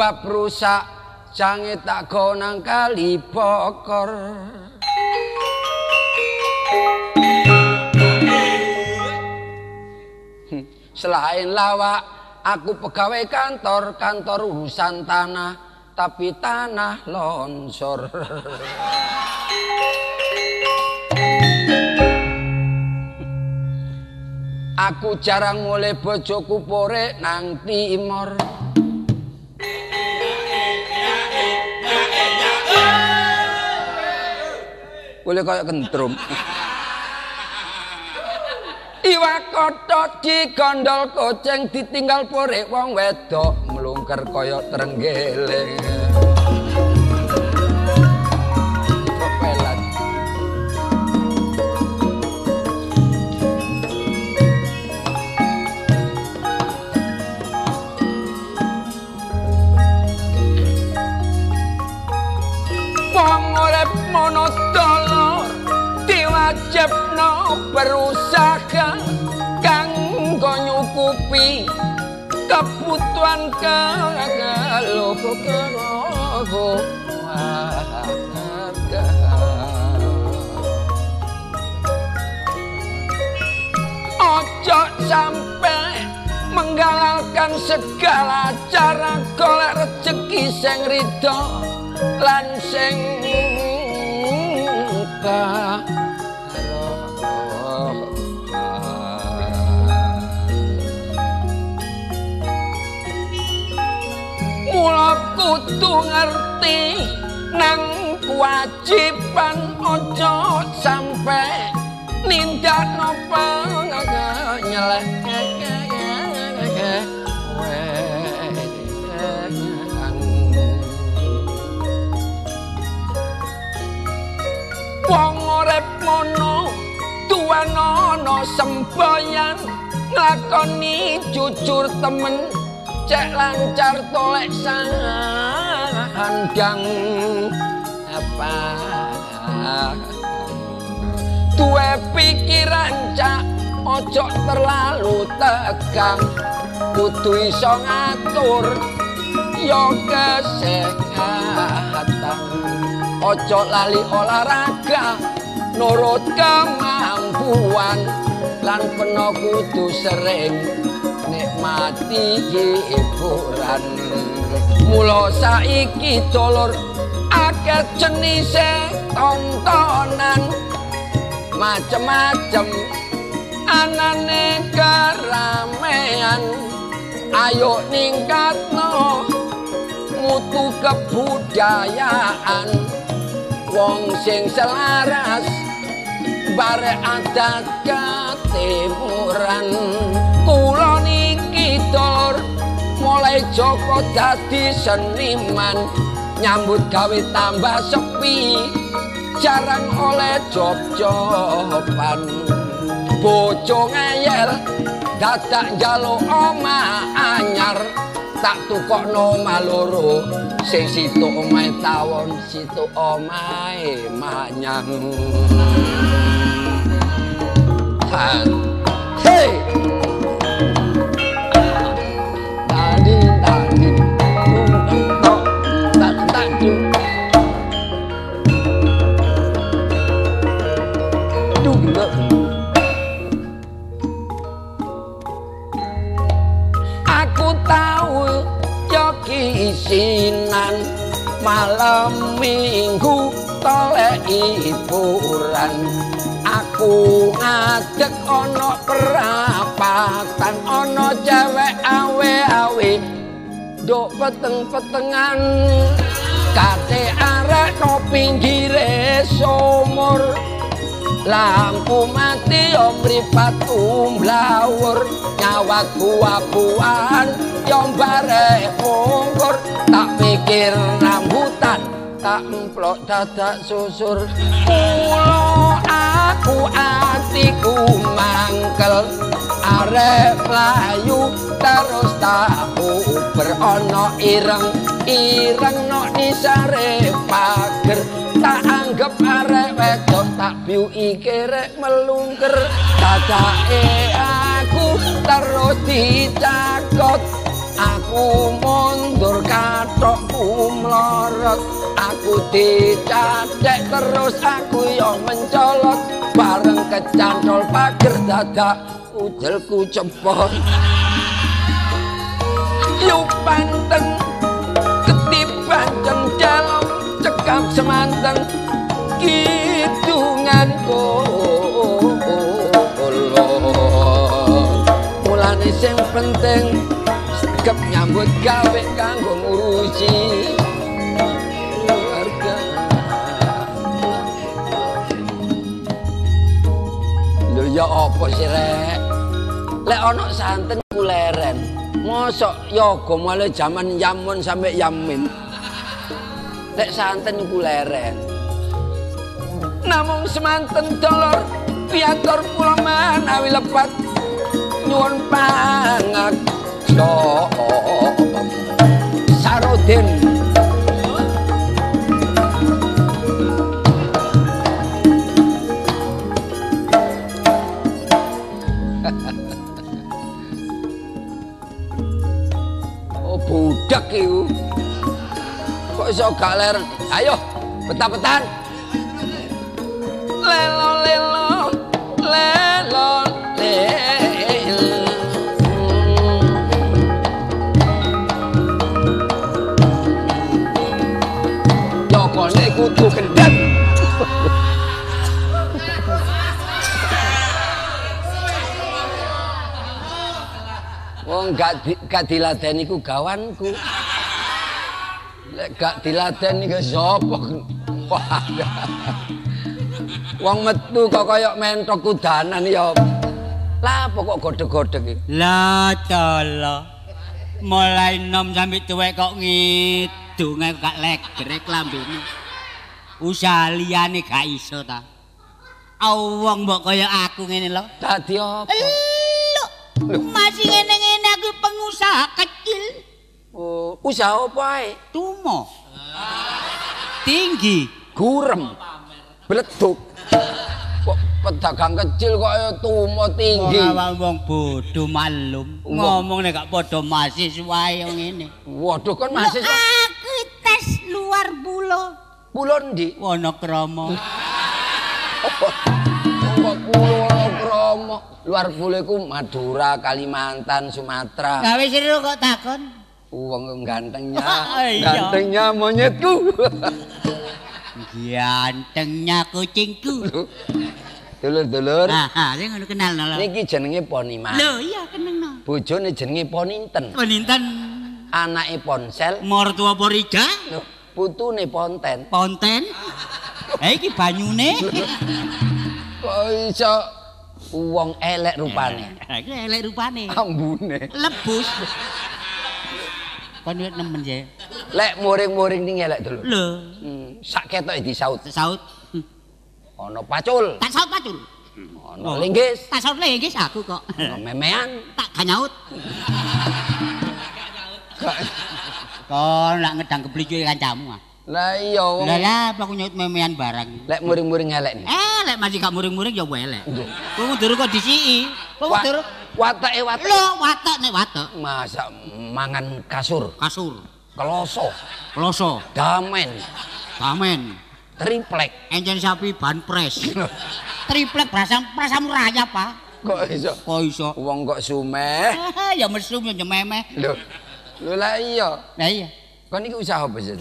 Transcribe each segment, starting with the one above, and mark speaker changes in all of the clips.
Speaker 1: sebab rusak jange tak gonang kali bokor Selain lawak, aku pegawai kantor, kantor urusan tanah, tapi tanah longsor. aku jarang mulai bojoku pore nang timor. Boleh kayak kentrum. Iwak kotok digondol kucing ditinggal pore wong wedok mlungker kaya trenggeleng. Berusaha kanggo nyukupi kebutuhan karo warga Ojo sampai menggalalkan segala cara golek rezeki sing ridho lan sing Mula kudu ngerti nang kewajiban ojo sampe nindakno nyelek wong urip mono tuwanono semboyan nglakoni jujur temen cek lancar tolek sandang apa? Duwe pikiran cak ojo terlalu tegang. Kudu iso ngatur yo kesehatan. Ojo lali olahraga nurut kemampuan. Lan peno kudu sering nikmati hiburan mula saiki dolur akeh jenise tontonan. Macem-macem anane keramean. Ayo ningkatno mutu kebudayaan. Wong sing selaras bare adat katimuran. Kula niki dor mulai joko dadi seniman. Nyambut gawe tambah sepi jarang oleh job-joban. Bojo ngeyel dadak njaluk oma anyar. Tak tukokno maloro sing situ omahe tawon situ omahe manyang. Hey! Ngadeg ana perapatan ana cewek awe-awe. Nduk peteng-petengan kate arek no pinggire sumur. Lampu mati om mripat umblawur nyawat buah-buahan yom bare ungkur tak pikir rambutan tak emplok dadak susur. Kula aku atiku mangkel arep layu terus tak berono ireng ireng no disare pager. Tak anggap arek wedok tak biu iki rek melungker. Dadake aku terus dicakot aku mundur katokku mlorot aku dicadek terus aku yo mencolot. Bareng kecantol pager dadak ujelku cepot yu panteng ketiban cendel cekap semanten kidunganku mulane sing penting segep nyambut gawe kanggo ngurusi keluarga. Lho ya apa sih rek? Lek ana santen kuleren mosok yoga mulai zaman yamun sampai yamin. Lek santen kuleren. Namung semanten dolor piatur kula manawi lepat nyuwun pangaksa Sarudin Oh budak iku. Kok iso gak leren Ayo betah-betahan Gak di, gak diladeni ku gawanku. Lek gak diladeni ke sapa? Wong metu kok kaya mentok kudanan ya. Lah apa kok godheg-godheg iki?
Speaker 2: Lah cala. Mulai nom sampe tuwek kok ngidunge gak legrek lambene. Usaha liyane gak iso ta. Awong mbok kaya aku ngene lho.
Speaker 1: Dadi apa?
Speaker 2: Lho, masih ngene-ngene pengusaha kecil.
Speaker 1: Oh, usaha apa ae?
Speaker 2: Tumo. Tinggi.
Speaker 1: Gurem. Bleduk. Kok pedagang kecil kok ya tumo tinggi.
Speaker 2: Wong wong bodho malum. Ngomong nek gak padha mahasiswa yo ngene.
Speaker 1: Waduh kan mahasiswa
Speaker 2: Aku tes luar pulau.
Speaker 1: pulau ndi?
Speaker 2: Wonokromo.
Speaker 1: Kok Kromo? Luar pulau iku Madura, Kalimantan, Sumatera.
Speaker 2: Gawe seru kok takon.
Speaker 1: Wong gantengnya,
Speaker 2: Iya.
Speaker 1: gantengnya monyetku.
Speaker 2: Gantengnya kucingku.
Speaker 1: Dulur-dulur,
Speaker 2: Ah, ah, sing ngono kenal no.
Speaker 1: niki jenenge Poniman.
Speaker 2: Lho, iya kenal.
Speaker 1: Bojone jenenge Poninten.
Speaker 2: Peninten
Speaker 1: Anake Ponsel,
Speaker 2: mertua Porija,
Speaker 1: lho, putune Ponten.
Speaker 2: Ponten. Eh iki banyune.
Speaker 1: Kok iso wong elek rupane?
Speaker 2: Iki elek rupane.
Speaker 1: Ambune.
Speaker 2: Lebus. Kon wis nemen ya.
Speaker 1: Lek muring-muring ning elek dulur.
Speaker 2: Lho,
Speaker 1: Hmm, sak ketoke disaut.
Speaker 2: saut. Hmm,
Speaker 1: Ana pacul,
Speaker 2: Tak saut pacul.
Speaker 1: ana linggis,
Speaker 2: Tak saut lenggis aku kok.
Speaker 1: ana memean.
Speaker 2: Tak ganyaut. Kon lak ngedang keplicu kancamu ah.
Speaker 1: Lah iya wong
Speaker 2: Lah lah aku nyaut memean barang.
Speaker 1: lek muring-muring elek.
Speaker 2: Eh, lek masih gak muring-muring ya welek. Kowe ndur kok disiki. Kowe
Speaker 1: Wa-
Speaker 2: ndur.
Speaker 1: Watake watak.
Speaker 2: Lho, watok nek watok.
Speaker 1: Masa mangan kasur,
Speaker 2: Kasur,
Speaker 1: keloso,
Speaker 2: kloso,
Speaker 1: damen,
Speaker 2: damen,
Speaker 1: triplek.
Speaker 2: encen sapi ban pres. Triplek brasam prasamu rayap, Pak.
Speaker 1: Kok iso?
Speaker 2: Kok iso?
Speaker 1: Wong kok sumeh.
Speaker 2: ya mesum ya nyememeh.
Speaker 1: Lho. Lho lah iya.
Speaker 2: Lah iya.
Speaker 1: Kon iki usaha apa sih?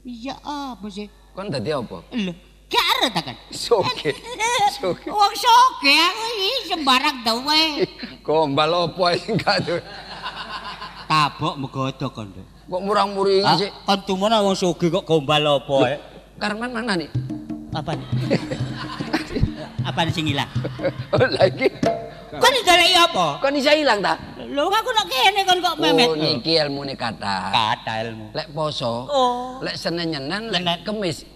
Speaker 2: Iya apa sih?
Speaker 1: Kon dadi apa?
Speaker 2: Lho, gak ada ta kan?
Speaker 1: Soge. Soge.
Speaker 2: Wong soge aku iki sembarang dawe.
Speaker 1: Gombal apa sing gak tuh?
Speaker 2: Tabok megodok kon.
Speaker 1: Kok murang-muring
Speaker 2: Ah,
Speaker 1: sih?
Speaker 2: Kon tumono wong soge kok gombal apa eh?
Speaker 1: Karman mana nih?
Speaker 2: Apa nih? Apa sing ilang?
Speaker 1: Lagi.
Speaker 2: Kon digoleki apa?
Speaker 1: Kon bisa hilang ta?
Speaker 2: Lho aku nak kene kon kok memet.
Speaker 1: Oh, niki ilmune kata.
Speaker 2: Kata ilmu.
Speaker 1: Lek poso,
Speaker 2: Oh.
Speaker 1: lek Senin. lek Kemis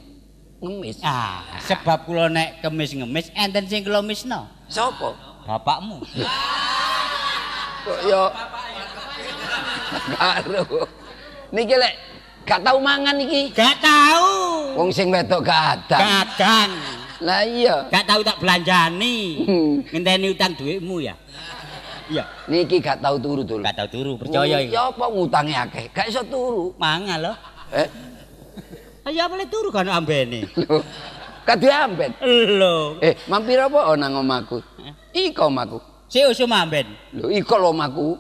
Speaker 1: ngemis.
Speaker 2: Ah, sebab kula nek kemis ngemis enten sing kula misno.
Speaker 1: Sopo?
Speaker 2: Bapakmu.
Speaker 1: Kok yo karo. Niki lek gak tau mangan iki.
Speaker 2: Gak tahu.
Speaker 1: Wong sing wedok gak ada.
Speaker 2: Kadang
Speaker 1: Lah iya.
Speaker 2: gak tahu tak belanjani.
Speaker 1: Hmm.
Speaker 2: Ngenteni utang duitmu ya. Iya.
Speaker 1: Niki gak tau turu dul.
Speaker 2: Gak tau turu, percaya iki.
Speaker 1: Ya apa ngutange akeh, gak iso turu.
Speaker 2: Mangan lho.
Speaker 1: Eh,
Speaker 2: Ayo boleh turu kan ambene.
Speaker 1: Kadhe amben.
Speaker 2: Lho.
Speaker 1: Eh, mampir apa nang omahku? Iko omahku.
Speaker 2: Si usum amben.
Speaker 1: Lho, iko lho omahku.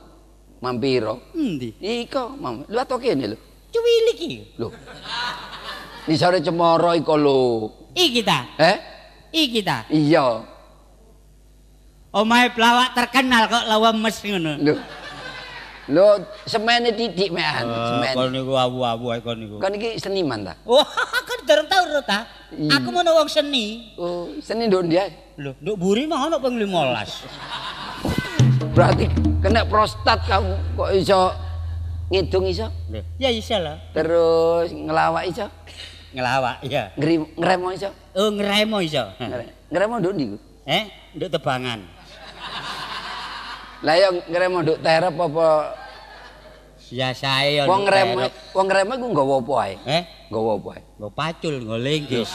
Speaker 1: Mampir.
Speaker 2: Endi?
Speaker 1: Iko, mam. Lu ato kene lho.
Speaker 2: Cuwili iki.
Speaker 1: Lho. Di sore cemara iko lho.
Speaker 2: Iki ta.
Speaker 1: Eh?
Speaker 2: Iki ta.
Speaker 1: Iya.
Speaker 2: Omahe pelawak terkenal kok lemes ngono.
Speaker 1: Lho. Lho, semene titik mean,
Speaker 2: Kon
Speaker 1: semene.
Speaker 2: niku awu-awu ae kon niku.
Speaker 1: Kan iki seniman ta?
Speaker 2: Wah, kan durung tau ro ta.
Speaker 1: Iya.
Speaker 2: Aku mau wong seni.
Speaker 1: Oh, seni nduk ndi ae?
Speaker 2: Lho, nduk buri mah ono ping 15.
Speaker 1: Berarti kena prostat kamu kok iso ngidung iso?
Speaker 2: Lho, ya iso lah.
Speaker 1: Terus ngelawak iso?
Speaker 2: Ngelawak, iya.
Speaker 1: Ngeri, ngeremo iso?
Speaker 2: Oh, ngremo iso.
Speaker 1: Ngeremo nduk ndi?
Speaker 2: Eh, nduk tebangan.
Speaker 1: Lah ya ngeremo nduk terep apa
Speaker 2: Biasae yo.
Speaker 1: wong
Speaker 2: terep.
Speaker 1: wong ngeremo iku nggawa apa ae?
Speaker 2: Eh,
Speaker 1: Nggawa apa ae?
Speaker 2: nggo pacul, nggo linggis.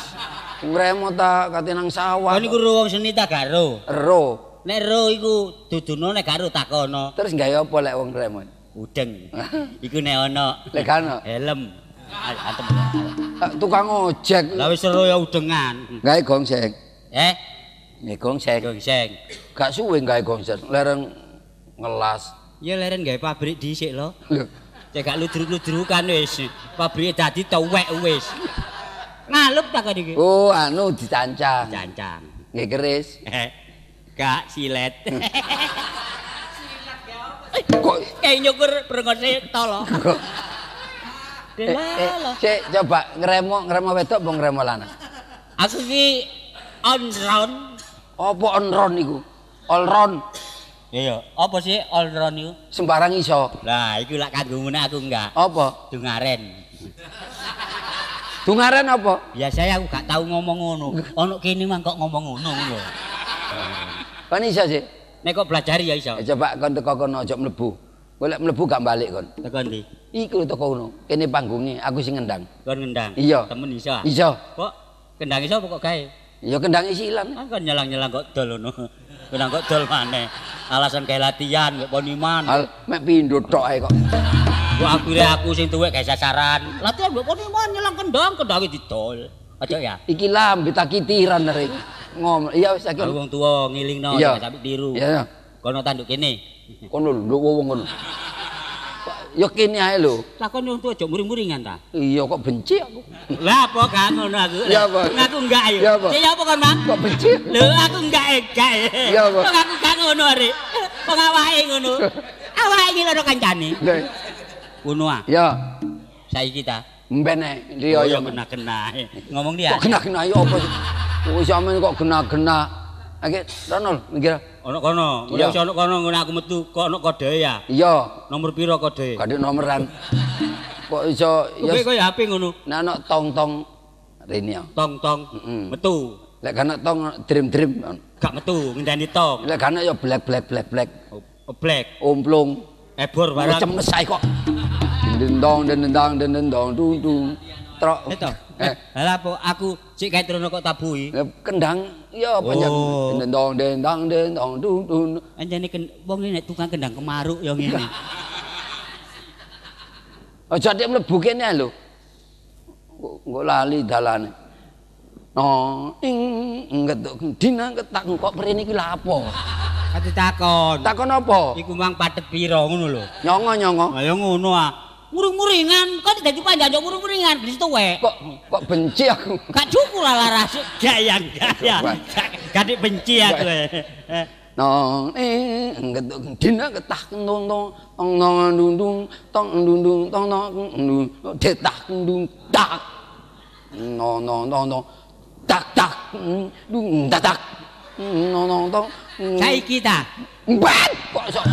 Speaker 1: Ngeremo ta kate nang sawah.
Speaker 2: Kon niku ro wong seni ta garo.
Speaker 1: ero.
Speaker 2: Nek ro iku duduno nek garo takono.
Speaker 1: Terus gawe apa lek wong ngeremo?
Speaker 2: Udeng. Iku nek ono
Speaker 1: Lek kan ono.
Speaker 2: helm. Ayo, Antem.
Speaker 1: Eh, tukang ojek
Speaker 2: Lah wis ro ya udengan.
Speaker 1: gawe gongseng.
Speaker 2: Eh,
Speaker 1: Nggih gongseng.
Speaker 2: gongseng.
Speaker 1: Gak suwe gawe gongseng. Lereng ngelas.
Speaker 2: Ya leren gawe pabrik dhisik lho. Cek gak ludruk-ludrukan wis. Pabrike dadi tuwek wis. Ngalup tak kok iki.
Speaker 1: oh anu dicancang.
Speaker 2: Cancang.
Speaker 1: Nggih keris.
Speaker 2: Eh, Gak silet.
Speaker 1: Kok
Speaker 2: Kayak nyukur brengose tolo.
Speaker 1: Eh, eh, sik coba ngeremo ngeremo wedok apa ngeremo lanang?
Speaker 2: Aku ki on round.
Speaker 1: Apa onron iku? Olron
Speaker 2: Iya, apa sih all round iku?
Speaker 1: sembarang iso.
Speaker 2: Lah, iku lak kanggo ngene aku enggak.
Speaker 1: Apa?
Speaker 2: Dungaren.
Speaker 1: Dungaren apa?
Speaker 2: Biasanya aku gak tahu ngomong ngono. Ono kene mah kok ngomong ngono ngono.
Speaker 1: Kan iso sih.
Speaker 2: Nek kok belajar ya iso.
Speaker 1: Eh, coba kon teko kono aja mlebu. Golek mlebu gak balik kon.
Speaker 2: Tekan ndi?
Speaker 1: Iku teko kono. Kene panggungnya aku sing ngendang.
Speaker 2: Kon ngendang.
Speaker 1: Iya.
Speaker 2: Temen iso.
Speaker 1: Iso.
Speaker 2: Kok kendang iso apa kok gawe?
Speaker 1: Ya kendang isilan.
Speaker 2: Ah kan nyelang-nyelang kok dol ngono. Kendang kok dol maneh. Alasan kayak latihan kok poniman.
Speaker 1: Hal mek pindho tok ae kok.
Speaker 2: Kok akhire aku sing tuwek gawe sasaran. Latihan kok poniman nyelang kendang kendange didol. Aja ya.
Speaker 1: Iki lambe tak kitiran rek. Ngomong iya wis.
Speaker 2: Aku wong tuwa ngilingno jangan sampai tiru.
Speaker 1: Iya.
Speaker 2: Kono tanduk kene.
Speaker 1: Kono lho wong ngono. Ya kene ae lho.
Speaker 2: Takon wong tuwa aja muring-muringan ta.
Speaker 1: Iya kok benci aku.
Speaker 2: Lah apa gak ngono aku?
Speaker 1: Ya, apa?
Speaker 2: Ngaku enggak ayo.
Speaker 1: Ya, apa?
Speaker 2: Ya apa kon, Mang?
Speaker 1: Kok benci?
Speaker 2: Lho aku enggak enggak.
Speaker 1: Ya, apa?
Speaker 2: Kok aku gak ngono arek. Kok awake ngono. Awake iki lho kancane.
Speaker 1: Lho,
Speaker 2: Ngono ah.
Speaker 1: Ya,
Speaker 2: Saiki ta.
Speaker 1: mben ae. Riyo ya
Speaker 2: kena-kena. Ngomong dia.
Speaker 1: Kok kena-kena ya apa? Wis sampean kok kena-kena. Oke, Ronol, mikir.
Speaker 2: Ono kono. Ora iso ono kono ngene aku metu kok ono kode ya.
Speaker 1: Iya,
Speaker 2: Nomor piro kode?
Speaker 1: gak ada nomeran. Kok iso ya
Speaker 2: Kowe koyo HP ngono.
Speaker 1: nek ana tong-tong rene ya.
Speaker 2: Tong-tong metu.
Speaker 1: Lek kana tong dream-dream.
Speaker 2: Gak metu ngendani tong.
Speaker 1: Lek kana ya black black black black.
Speaker 2: Oh, Black.
Speaker 1: Omplung.
Speaker 2: Ebor barang.
Speaker 1: Cemes ae kok. Dendong dendang dendong dung dung. Trok. Eh,
Speaker 2: Lah apa aku sik kae trono kok tabui.
Speaker 1: ya kendang ya banyak.
Speaker 2: Oh.
Speaker 1: Dendong dendang dendong dung dung.
Speaker 2: Anjane ken wong nek tukang kendang kemaruk ya ngene.
Speaker 1: Aja dia mlebu kene lho. Engko lali dalane. Oh, ing ngetuk dina ketak kok mrene iki lha apa?
Speaker 2: Kate takon.
Speaker 1: Takon apa?
Speaker 2: Iku mang patet piro ngono lho.
Speaker 1: Nyongo-nyongo.
Speaker 2: Lah ya ngono ah. Muring-muringan, kok dadi panjang yo muring-muringan wis tuwek.
Speaker 1: Kok kok benci aku.
Speaker 2: Gak cukup lah laras gayan gaya. Gak benci aku. eh.
Speaker 1: Nong eh ngetuk dina ketak tong tong tong tong tong dung dung tong tong dung detak dung tak. No no no no. Tak tak dung tak tak. No no tong.
Speaker 2: Saiki ta.
Speaker 1: Ban kok sok.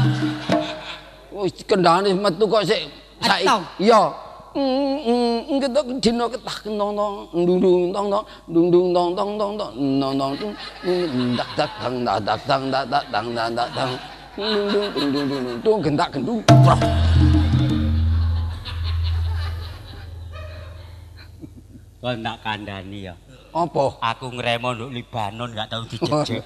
Speaker 1: Wis kendane metu kok sik saiki. Iya. Mm, ketok dina ketak tong tong dung dung tong tong dung dung tong tong tong tong tong tong tung dak dak tang dak dak tang dak dak tang dak dak tang dung dung dung dung dung dung gendak gendung Prok.
Speaker 2: Kon tak kandhani ya.
Speaker 1: apa
Speaker 2: Aku ngremo nduk Libanon gak tau dijejek.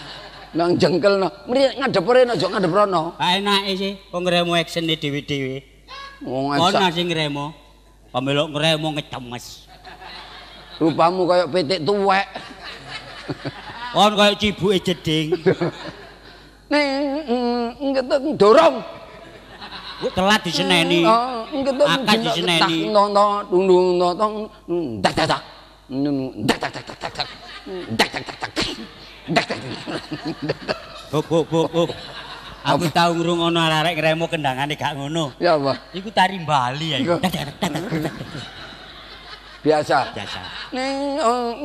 Speaker 1: Nang jengkelno. Mriki ngadep rene aja ngadep rono.
Speaker 2: Ha enake sih kok ngremo action dhewe-dhewe.
Speaker 1: Wong esak.
Speaker 2: sing ngremo. Pamelok ngremo ngecemes.
Speaker 1: Rupamu kaya pitik tuwek.
Speaker 2: Kon kaya cibuke jeding.
Speaker 1: Ning ngetek dorong.
Speaker 2: Kok telat diseneni.
Speaker 1: Oh, ngetek
Speaker 2: Akad diseneni.
Speaker 1: Tong tong dung dung tong tong dak dak dak. Dak dak dak dak dak dak. Dak dak dak dak. Dak.
Speaker 2: Buk buk buk buk. Aku tau ngrungokno arek ngremo kendangane gak ngono.
Speaker 1: Ya apa?
Speaker 2: Iku tari Bali ya.
Speaker 1: Biasa.
Speaker 2: Biasa.
Speaker 1: Ning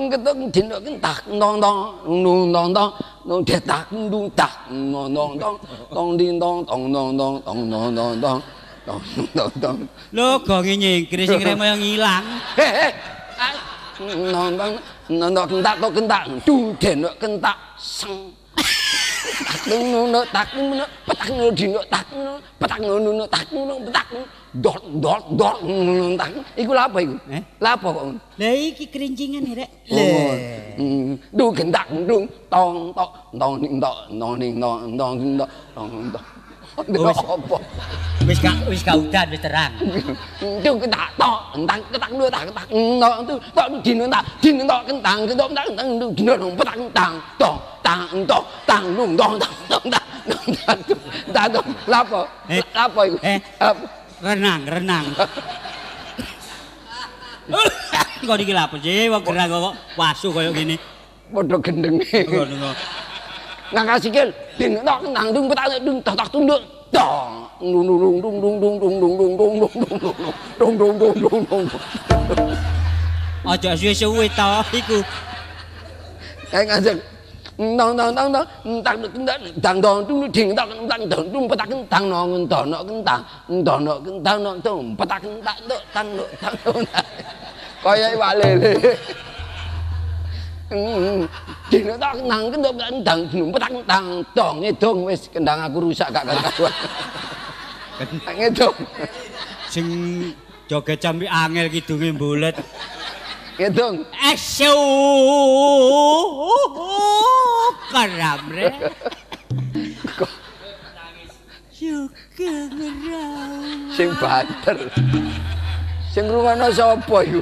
Speaker 1: ngetek dino kentak tong tong dung tong tong tong detak dung tak tong tong tong tong ding tong tong tong tong tong tong tong tong tong tong tong
Speaker 2: Lho gonge nyingkris sing ngremo yang ilang.
Speaker 1: Hei, nonton nonton kentak to kentak du deno kentak seng tak ngono tak ngono petak ngono dino tak ngono petak ngono ngono, tak ngono petak dot dot dot ngono tak iku lha apa iku?
Speaker 2: Eh?
Speaker 1: lha apa kok
Speaker 2: Lah iki kerincingan rek.
Speaker 1: Oh, hmm, du kentak dung tong tok tong ning tok tong ning tong tong ning tok tong tok Oh,
Speaker 2: wis
Speaker 1: apa?
Speaker 2: Wis gak wis gak udan wis terang.
Speaker 1: Entuk tak tok, entang ketak lu tak ketak. Entuk tu, tok din tak din tok kentang entuk tak entuk entuk din entuk petak kentang. Tok tang entuk tang lu entuk tang tang tak Tak tok lapo? Lapo
Speaker 2: eh,
Speaker 1: iku?
Speaker 2: Eh. Renang, renang. Kok iki lapo sih? Kok gerak kok wasu koyo ngene.
Speaker 1: Padha gendenge.
Speaker 2: Ngono.
Speaker 1: Ngangkat sikil, di nó to cái tăng dung dung tak tak được. Dong, dung dung dung dung dung dung dung dung dung dung dung dung dung dung dung dung.
Speaker 2: Aja suwe-suwe to iku.
Speaker 1: Cái ngajak tang tang tang tang tang tang tang tang tung ting tang tang tang tung patak tang no ngun to no kun tang to no kun tang no tung patak tang no tang kaya wale le ting no tang nang tang tung patak tang tong ngedong wis kendang aku rusak gak karuan ngedong
Speaker 2: Sing joget cambi angel kidunge mbulet.
Speaker 1: ngedong
Speaker 2: Asu. Karam re. Juga ngerau.
Speaker 1: sing banter sing rungono sapa iku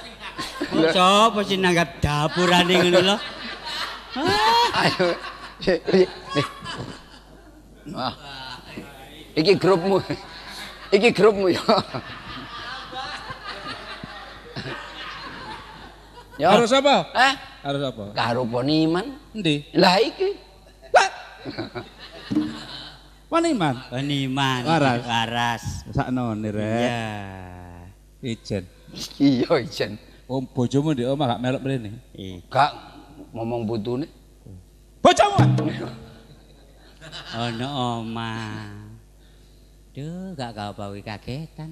Speaker 2: Sapa sing nanggap dapurane ngono lho?
Speaker 1: Ayo si- si- nih. ah iki grupmu iki grupmu ya ya
Speaker 3: Harus apa?
Speaker 1: eh
Speaker 3: Harus apa?
Speaker 1: karo poniman
Speaker 3: Endi?
Speaker 1: lah iki
Speaker 3: Waniman.
Speaker 2: Peniman.
Speaker 3: Waras.
Speaker 2: Waras.
Speaker 3: Saknone rek.
Speaker 2: Ya.
Speaker 3: Ijen.
Speaker 1: iya ijen
Speaker 3: Om bojomu di omah gak melok mrene.
Speaker 1: Gak ngomong butune
Speaker 3: Bojomu.
Speaker 2: Ono omah. Duh, gak kau bawi kagetan.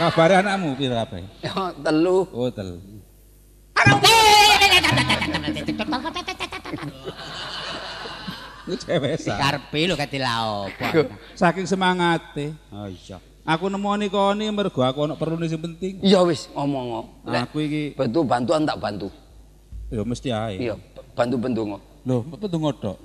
Speaker 3: Kabare anakmu pira kabeh?
Speaker 1: ya telu
Speaker 3: Oh, tel. Lu cewek sa.
Speaker 2: Karpe lho kate la opo.
Speaker 3: Saking semangate.
Speaker 2: Oh iya.
Speaker 3: Aku nemoni koni mergo aku ono perlu sing penting.
Speaker 1: iya wis ngomong lek
Speaker 3: Aku iki
Speaker 1: bantu bantuan tak bantu
Speaker 3: ya mesti ae.
Speaker 1: iya bantu pendonga
Speaker 3: Loh, pendonga tok.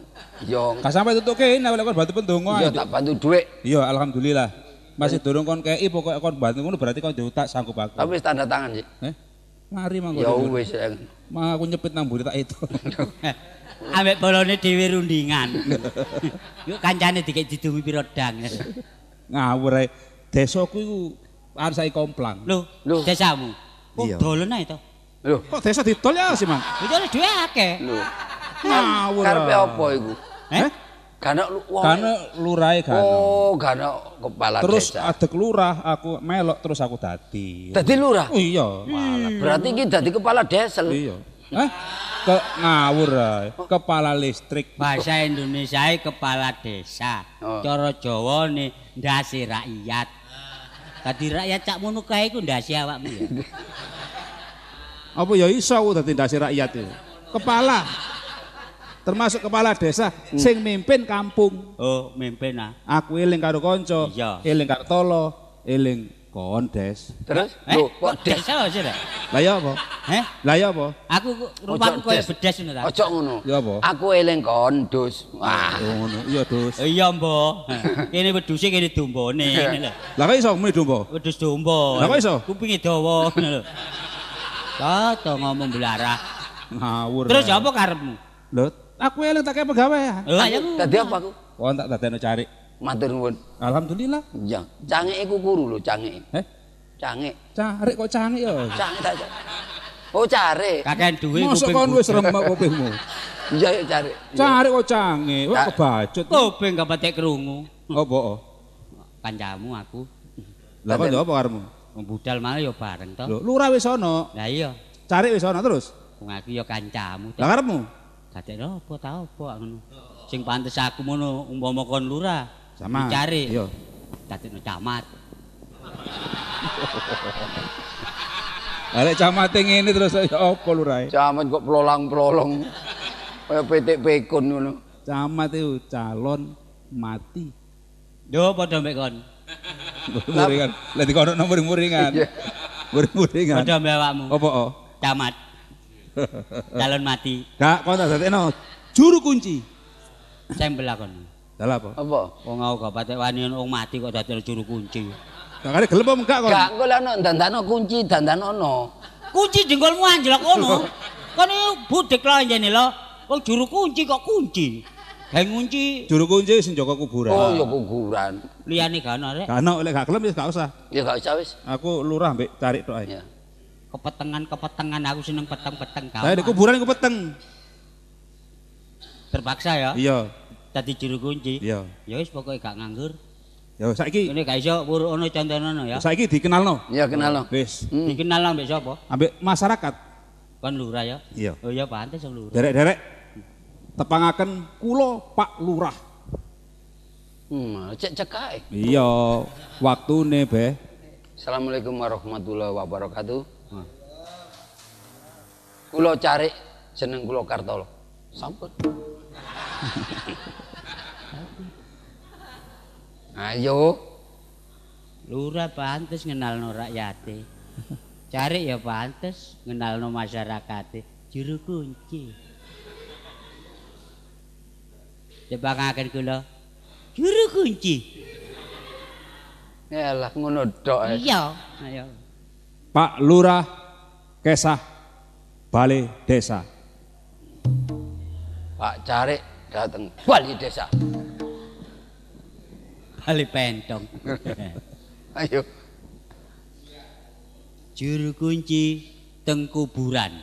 Speaker 1: iya
Speaker 3: Gak sampai tutup kene nek kon bantu pendonga.
Speaker 1: iya
Speaker 3: ae.
Speaker 1: tak bantu duit
Speaker 3: Iya, alhamdulillah. Masih durung kon kei pokoknya kon bantu ngono berarti kon diutak sanggup aku.
Speaker 1: tapi wis tanda tangan sih
Speaker 3: Eh? Mari mangko.
Speaker 1: ya wis ya.
Speaker 3: Mah aku nyepit nang mburi tak itu.
Speaker 2: Ambek bolone dhewe rundingan. Yuk kancane dikek didumi piro dang.
Speaker 3: Ngawur ae. Desaku iku arep saiki komplang.
Speaker 2: Lho,
Speaker 1: Lho.
Speaker 2: desamu. Oh,
Speaker 3: Iya.
Speaker 2: dolen ae to.
Speaker 1: Lho,
Speaker 3: Kok desa ditol ya sih, Mang?
Speaker 2: Ana dhewe akeh.
Speaker 1: lho.
Speaker 3: Ngawur.
Speaker 1: Karepe apa iku?
Speaker 2: Eh?
Speaker 1: Gana lu wong.
Speaker 3: Karena lurahe kan.
Speaker 1: Oh, gana kepala
Speaker 3: Terus
Speaker 1: desa.
Speaker 3: adek lurah aku melok terus aku dadi.
Speaker 1: Dadi lurah.
Speaker 3: Oh iya.
Speaker 1: Berarti iki dadi kepala desa.
Speaker 3: Iya. Hah? Ke ngawur ae. Kepala listrik.
Speaker 2: Bahasa Indonesia kepala desa.
Speaker 1: Oh.
Speaker 2: Cara Jawa ne ndase rakyat. Dadi rakyat cak ngono kae iku ndase awakmu ya.
Speaker 3: Apa ya iso dadi ndase rakyat itu. Kepala. Termasuk kepala desa sing mimpin kampung.
Speaker 2: Oh, mimpin ah.
Speaker 3: Aku eling karo kanca, eling karo tolo, eling kondes.
Speaker 1: Terus
Speaker 2: Eh,
Speaker 1: lho
Speaker 2: kok
Speaker 1: kok des
Speaker 2: desa sih, Rek?
Speaker 3: Lah ya apa?
Speaker 2: Heh?
Speaker 3: Lah ya apa?
Speaker 2: Aku kok rupaku koyo
Speaker 1: des.
Speaker 2: bedes ngono ta.
Speaker 1: Ojo ngono.
Speaker 3: Ya apa?
Speaker 1: Aku eling kondus. Wah.
Speaker 3: Oh ngono. Iya, Dus.
Speaker 2: Eh, Iya, Mbok. Kene wedhuse kene dombone.
Speaker 3: Lah kok iso muni domba?
Speaker 2: Wedhus domba.
Speaker 3: Lah, kok iso?
Speaker 2: Kupinge dawa ngono lho. Tata ngomong belarah.
Speaker 3: Ngawur.
Speaker 2: Terus apa karepmu?
Speaker 3: Lho, aku eling tak kaya pegawean.
Speaker 2: Lah ya
Speaker 1: Tadi apa aku?
Speaker 3: Kon tak dadekno cari.
Speaker 1: Matur nuwun.
Speaker 3: Alhamdulillah.
Speaker 1: Ya, cangik iku kuru lho, cangik.
Speaker 3: Eh,
Speaker 1: Cangik.
Speaker 3: cari kok cangik ya.
Speaker 1: Cangik tak. Oh, cari.
Speaker 2: Kakean duwe
Speaker 3: Mosok kon wis remek kupingmu.
Speaker 1: Iya, ya cari.
Speaker 3: Cari kok cangik, kok
Speaker 1: Ca-
Speaker 3: kebacut.
Speaker 2: Kuping gak patek krungu.
Speaker 3: Apa? oh?
Speaker 2: Kancamu aku
Speaker 3: Lah kok apa karemu?
Speaker 2: wong budal malah ya bareng to.
Speaker 3: Lho, lurah wis ana.
Speaker 2: Lah iya,
Speaker 3: Cari wis ana terus.
Speaker 2: wong aku ya kancamu.
Speaker 3: Lah karepmu?
Speaker 2: Dadek apa ta apa ngono. Sing pantes aku ngono umpama kon lurah.
Speaker 3: Sama.
Speaker 2: Dicari.
Speaker 3: Iya.
Speaker 2: Dadekno camat.
Speaker 3: Lah lek camate ngene terus ya apa lurah?
Speaker 1: Camat kok pelolang-pelolong. Kaya petik pekun ngono.
Speaker 3: Camat itu calon mati.
Speaker 2: Yo padha mbek kon.
Speaker 3: Muringan. Lah dikono nomor muringan. Muring-muringan.
Speaker 2: Padha mbek awakmu.
Speaker 3: Apa oh?
Speaker 2: Camat. Calon mati.
Speaker 3: Gak kon tak dadekno juru kunci.
Speaker 2: Sembel kon.
Speaker 3: Lah apa?
Speaker 1: Apa?
Speaker 2: Wong aku gak patek wani wong mati kok dadekno juru kunci.
Speaker 3: Gak kare gelem apa enggak kon?
Speaker 1: Gak, engko ono dandano kunci, dandano ono.
Speaker 2: Kunci jenggolmu anjlok kono. Kon iki budek lho njene lho. Wong juru kunci kok kunci. Gawe ngunci
Speaker 3: Juru kunci sing jaga kuburan.
Speaker 1: Oh, ya kuburan.
Speaker 2: liyane gak ono rek.
Speaker 3: Gak ono lek gak gelem wis gak usah.
Speaker 1: Ya gak usah wis.
Speaker 3: Aku lurah mbek cari tok ae.
Speaker 1: Ya.
Speaker 2: Kepetengan-kepetengan aku seneng peteng-peteng kau.
Speaker 3: Lah di kuburan iku peteng.
Speaker 2: Terpaksa ya.
Speaker 3: Iya,
Speaker 2: Dadi juru kunci.
Speaker 3: iya.
Speaker 2: Ya wis pokoke gak nganggur.
Speaker 3: Ya saiki
Speaker 2: Ini gak iso pur ono contohno ya.
Speaker 3: saiki dikenalno.
Speaker 1: Ya kenal lo.
Speaker 3: Wis,
Speaker 1: Hmm.
Speaker 2: Dikenal ambek sapa?
Speaker 3: ambek masyarakat.
Speaker 2: Kon lurah ya.
Speaker 3: Iya.
Speaker 2: Oh ya pantes wong lurah.
Speaker 3: Derek-derek tepangaken kula Pak Lurah.
Speaker 1: Hmm, cek cekae.
Speaker 3: Iya, waktune be.
Speaker 1: Assalamualaikum warahmatullahi wabarakatuh. Kulo cari jeneng kulo Kartolo. Sampun. Ayo,
Speaker 2: Lurah pantes ngenalno rakyate. Cari ya pantes ngenalno masyarakate. Juru kunci. Jebangaken kula. Juru kunci.
Speaker 1: yalah ngono tok.
Speaker 2: Iya, ayo.
Speaker 3: Pak Lurah Kesah Balai Desa.
Speaker 1: Pak cari dateng Bali desa.
Speaker 2: Bali pentong.
Speaker 1: Ayo.
Speaker 2: Juru kunci teng kuburan.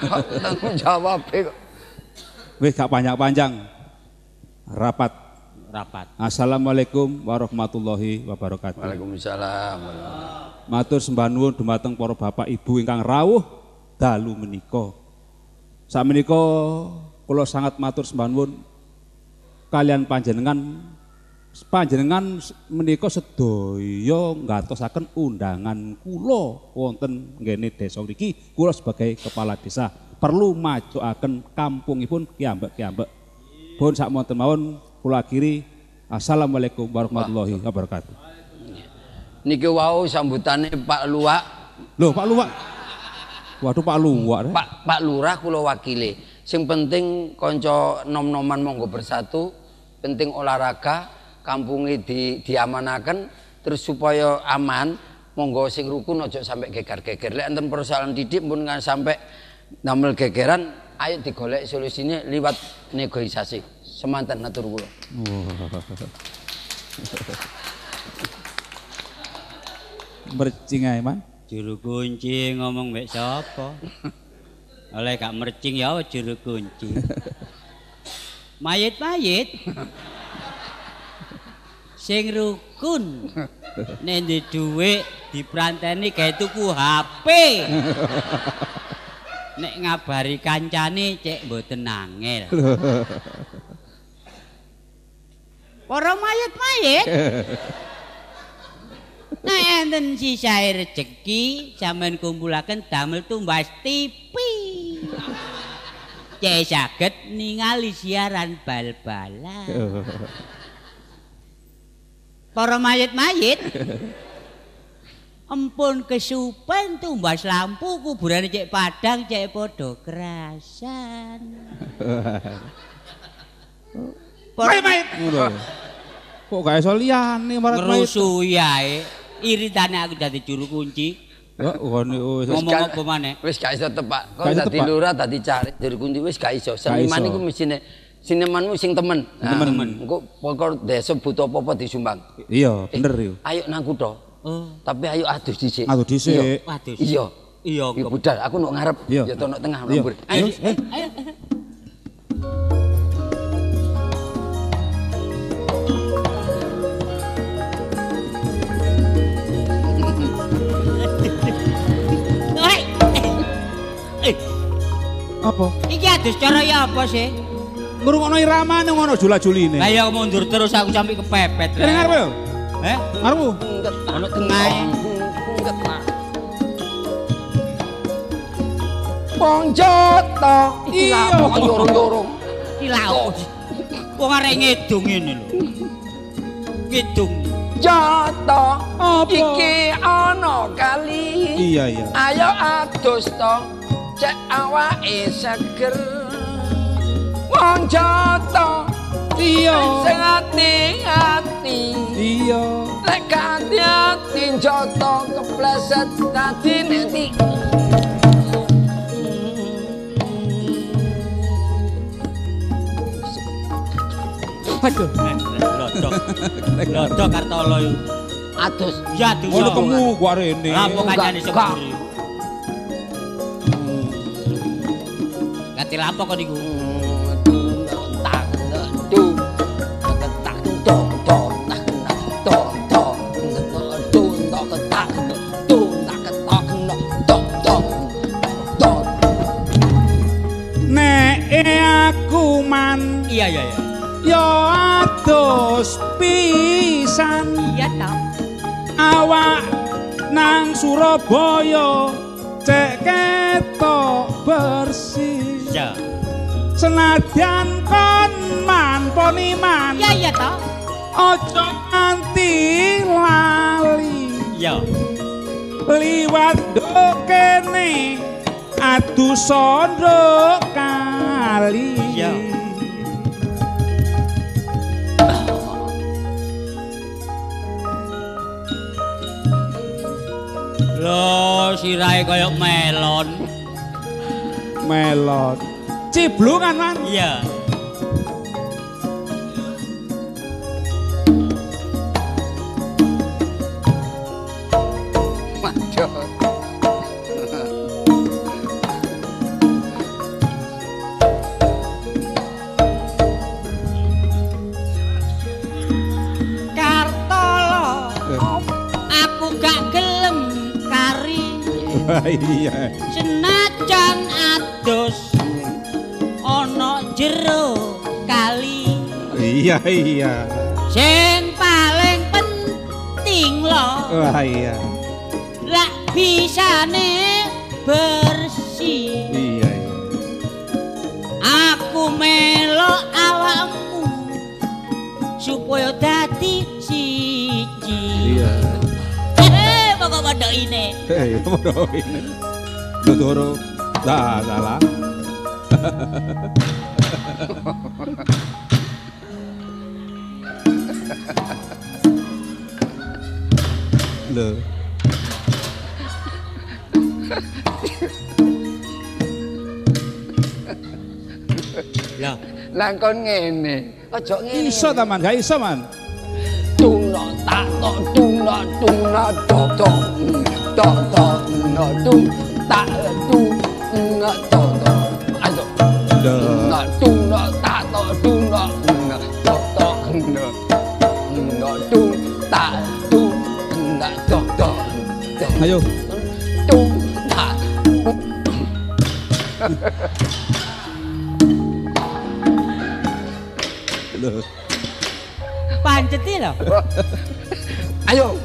Speaker 1: Kok tanggung jawab e kok.
Speaker 3: Wis gak panjang-panjang. Rapat.
Speaker 2: Rapat.
Speaker 3: Assalamualaikum warahmatullahi wabarakatuh.
Speaker 1: Waalaikumsalam.
Speaker 3: Matur sembah nuwun dumateng para bapak ibu ingkang rawuh dalu menika. Sakmenika kula sangat matur sembah nuwun kalian panjenengan panjenengan menika sedaya ngatosaken undangan kula wonten nggene desa niki kula sebagai kepala desa perlu majuaken kampungipun kiambek-kiambek. Pun sak monten mawon kula akhiri Assalamualaikum warahmatullahi wabarakatuh.
Speaker 1: Niki wau sambutane Pak Luwak,
Speaker 3: Loh Pak Luwak. Waduh Pak Luwak.
Speaker 1: Pak Pak Lurah kula wakile. Sing penting kanca nom-noman monggo bersatu, penting olahraga, kampunge di diamanaken terus supaya aman, monggo sing rukun aja sampai geger-geger. Lek enten persoalan didik pun nggak sampai damel gegeran, ayo digolek solusine liwat negosiasi. Semanten natur kula.
Speaker 3: Mercing ae.
Speaker 2: Juru kunci ngomong mbek sapa? Oleh gak mercing ya juru kunci. Mayit-mayit. Sing rukun. Nek ndek dhuwit dipranteni gawe tuku HP. Nek ngabari kancane cek mboten angel. Para mayit-mayit. Nek enten sisae rejeki sampean kumpulaken damel tumbas TV. Cek saged ningali siaran bal-balan. Para mayit-mayit. Ampun kesupen tumbas lampu kuburan cek padang cek padha kerasan.
Speaker 3: Mayit-mayit. Kok gak iso liyane marat mayit.
Speaker 2: Ngerusu yae. Iritane aku dadi juru kunci.
Speaker 3: Wis
Speaker 2: Ngomong apa maneh?
Speaker 1: Wis gak iso tepak. Kok dadi lurah dadi cari dari kunci wis gak iso. Seniman iku mesine sinemanmu sing temen.
Speaker 3: Temen.
Speaker 1: Engko pokok desa butuh apa-apa disumbang.
Speaker 3: Iya, bener yo.
Speaker 1: Ayo nang kutho.
Speaker 2: Oh,
Speaker 1: Tapi ayo adus dhisik.
Speaker 3: Adus dhisik.
Speaker 1: Iya.
Speaker 2: waduh.
Speaker 1: Iya.
Speaker 2: Iya, kok.
Speaker 1: budal, aku nok ngarep. Ya to nok tengah lembur.
Speaker 3: Ayo,
Speaker 1: Ayo.
Speaker 3: Apa?
Speaker 2: iki adus cara ya apa sih?
Speaker 3: Ngrungokno iramane ngono jula-juline.
Speaker 2: Lah ya mundur terus aku sampai kepepet.
Speaker 3: Kene ngarep yo.
Speaker 2: Eh?
Speaker 3: Ngarepmu.
Speaker 1: Enggak.
Speaker 2: Ono tengah.
Speaker 1: Enggak. Wong Joto.
Speaker 3: Iya.
Speaker 1: Kok yorong-yorong.
Speaker 2: Iki laos. Wong arek ngedung ngene lho. Ngedung.
Speaker 1: Joto.
Speaker 3: Apa?
Speaker 1: Iki ana kali.
Speaker 3: Iya, iya.
Speaker 1: Ayo adus to. Cek awake seger. Wong Joto.
Speaker 3: Iya.
Speaker 1: Sing ati-ati.
Speaker 3: Iya.
Speaker 1: Lek hati-hati Joto kepleset dadi nanti.
Speaker 3: Aduh.
Speaker 2: Eh, Lodok. Lodok Kartolo.
Speaker 1: Adus.
Speaker 2: Ya tuh.
Speaker 3: Ngono ketemu gua rene.
Speaker 2: Lampu kancane
Speaker 1: Enggak,
Speaker 2: sepuri. Ganti lampu kok niku. Iya iya iya.
Speaker 3: yo adus pisan
Speaker 2: Iya toh.
Speaker 3: awak nang Surabaya cek ketok bersih
Speaker 2: Ya.
Speaker 3: Senadyan kon man poniman
Speaker 2: Iya iya toh.
Speaker 3: ojo nganti lali
Speaker 2: Iya.
Speaker 3: liwat do kene adu sondo kali
Speaker 2: Iya. Lho, sirahe kaya melon.
Speaker 3: melon ciblungan man
Speaker 2: Iya. Kartolo, aku gak gelem kari.
Speaker 3: Iya iya iya.
Speaker 2: Sing paling penting lo
Speaker 3: wah iya.
Speaker 2: lak bisane bersih.
Speaker 3: Iya iya.
Speaker 2: Aku melok awakmu supaya dadi siji.
Speaker 3: Iya.
Speaker 2: Eh pokok padha ini.
Speaker 3: Eh bodoh ini. Dodoro dah salah Loh.
Speaker 2: lah
Speaker 1: Langkon ngene. Aja ngene.
Speaker 3: Iso ta man, gak iso man.
Speaker 1: Tungno tak tok tungno tungno tok tok tok tok no tung tak tungno tok tok. Ayo. Tungno tungno
Speaker 3: Ayo.
Speaker 2: Pancet iki lho.
Speaker 1: Ayo.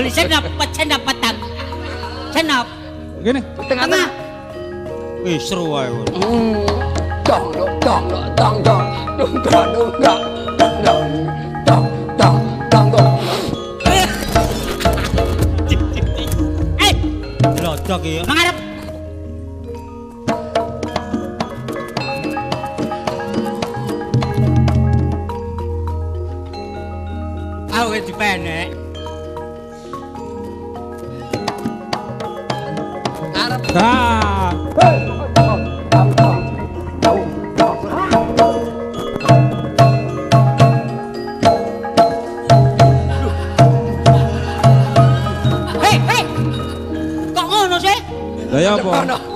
Speaker 2: Kok dodol senap senap petang. Senap.
Speaker 3: Gini.
Speaker 1: Tengah.
Speaker 2: Wis seru ae.
Speaker 1: Hmm. Tong do tong do tong tong dung dong dung dong dong dong tong tong tong tong.
Speaker 2: Eh, lodok iki. Nang
Speaker 3: apa?
Speaker 1: Ono.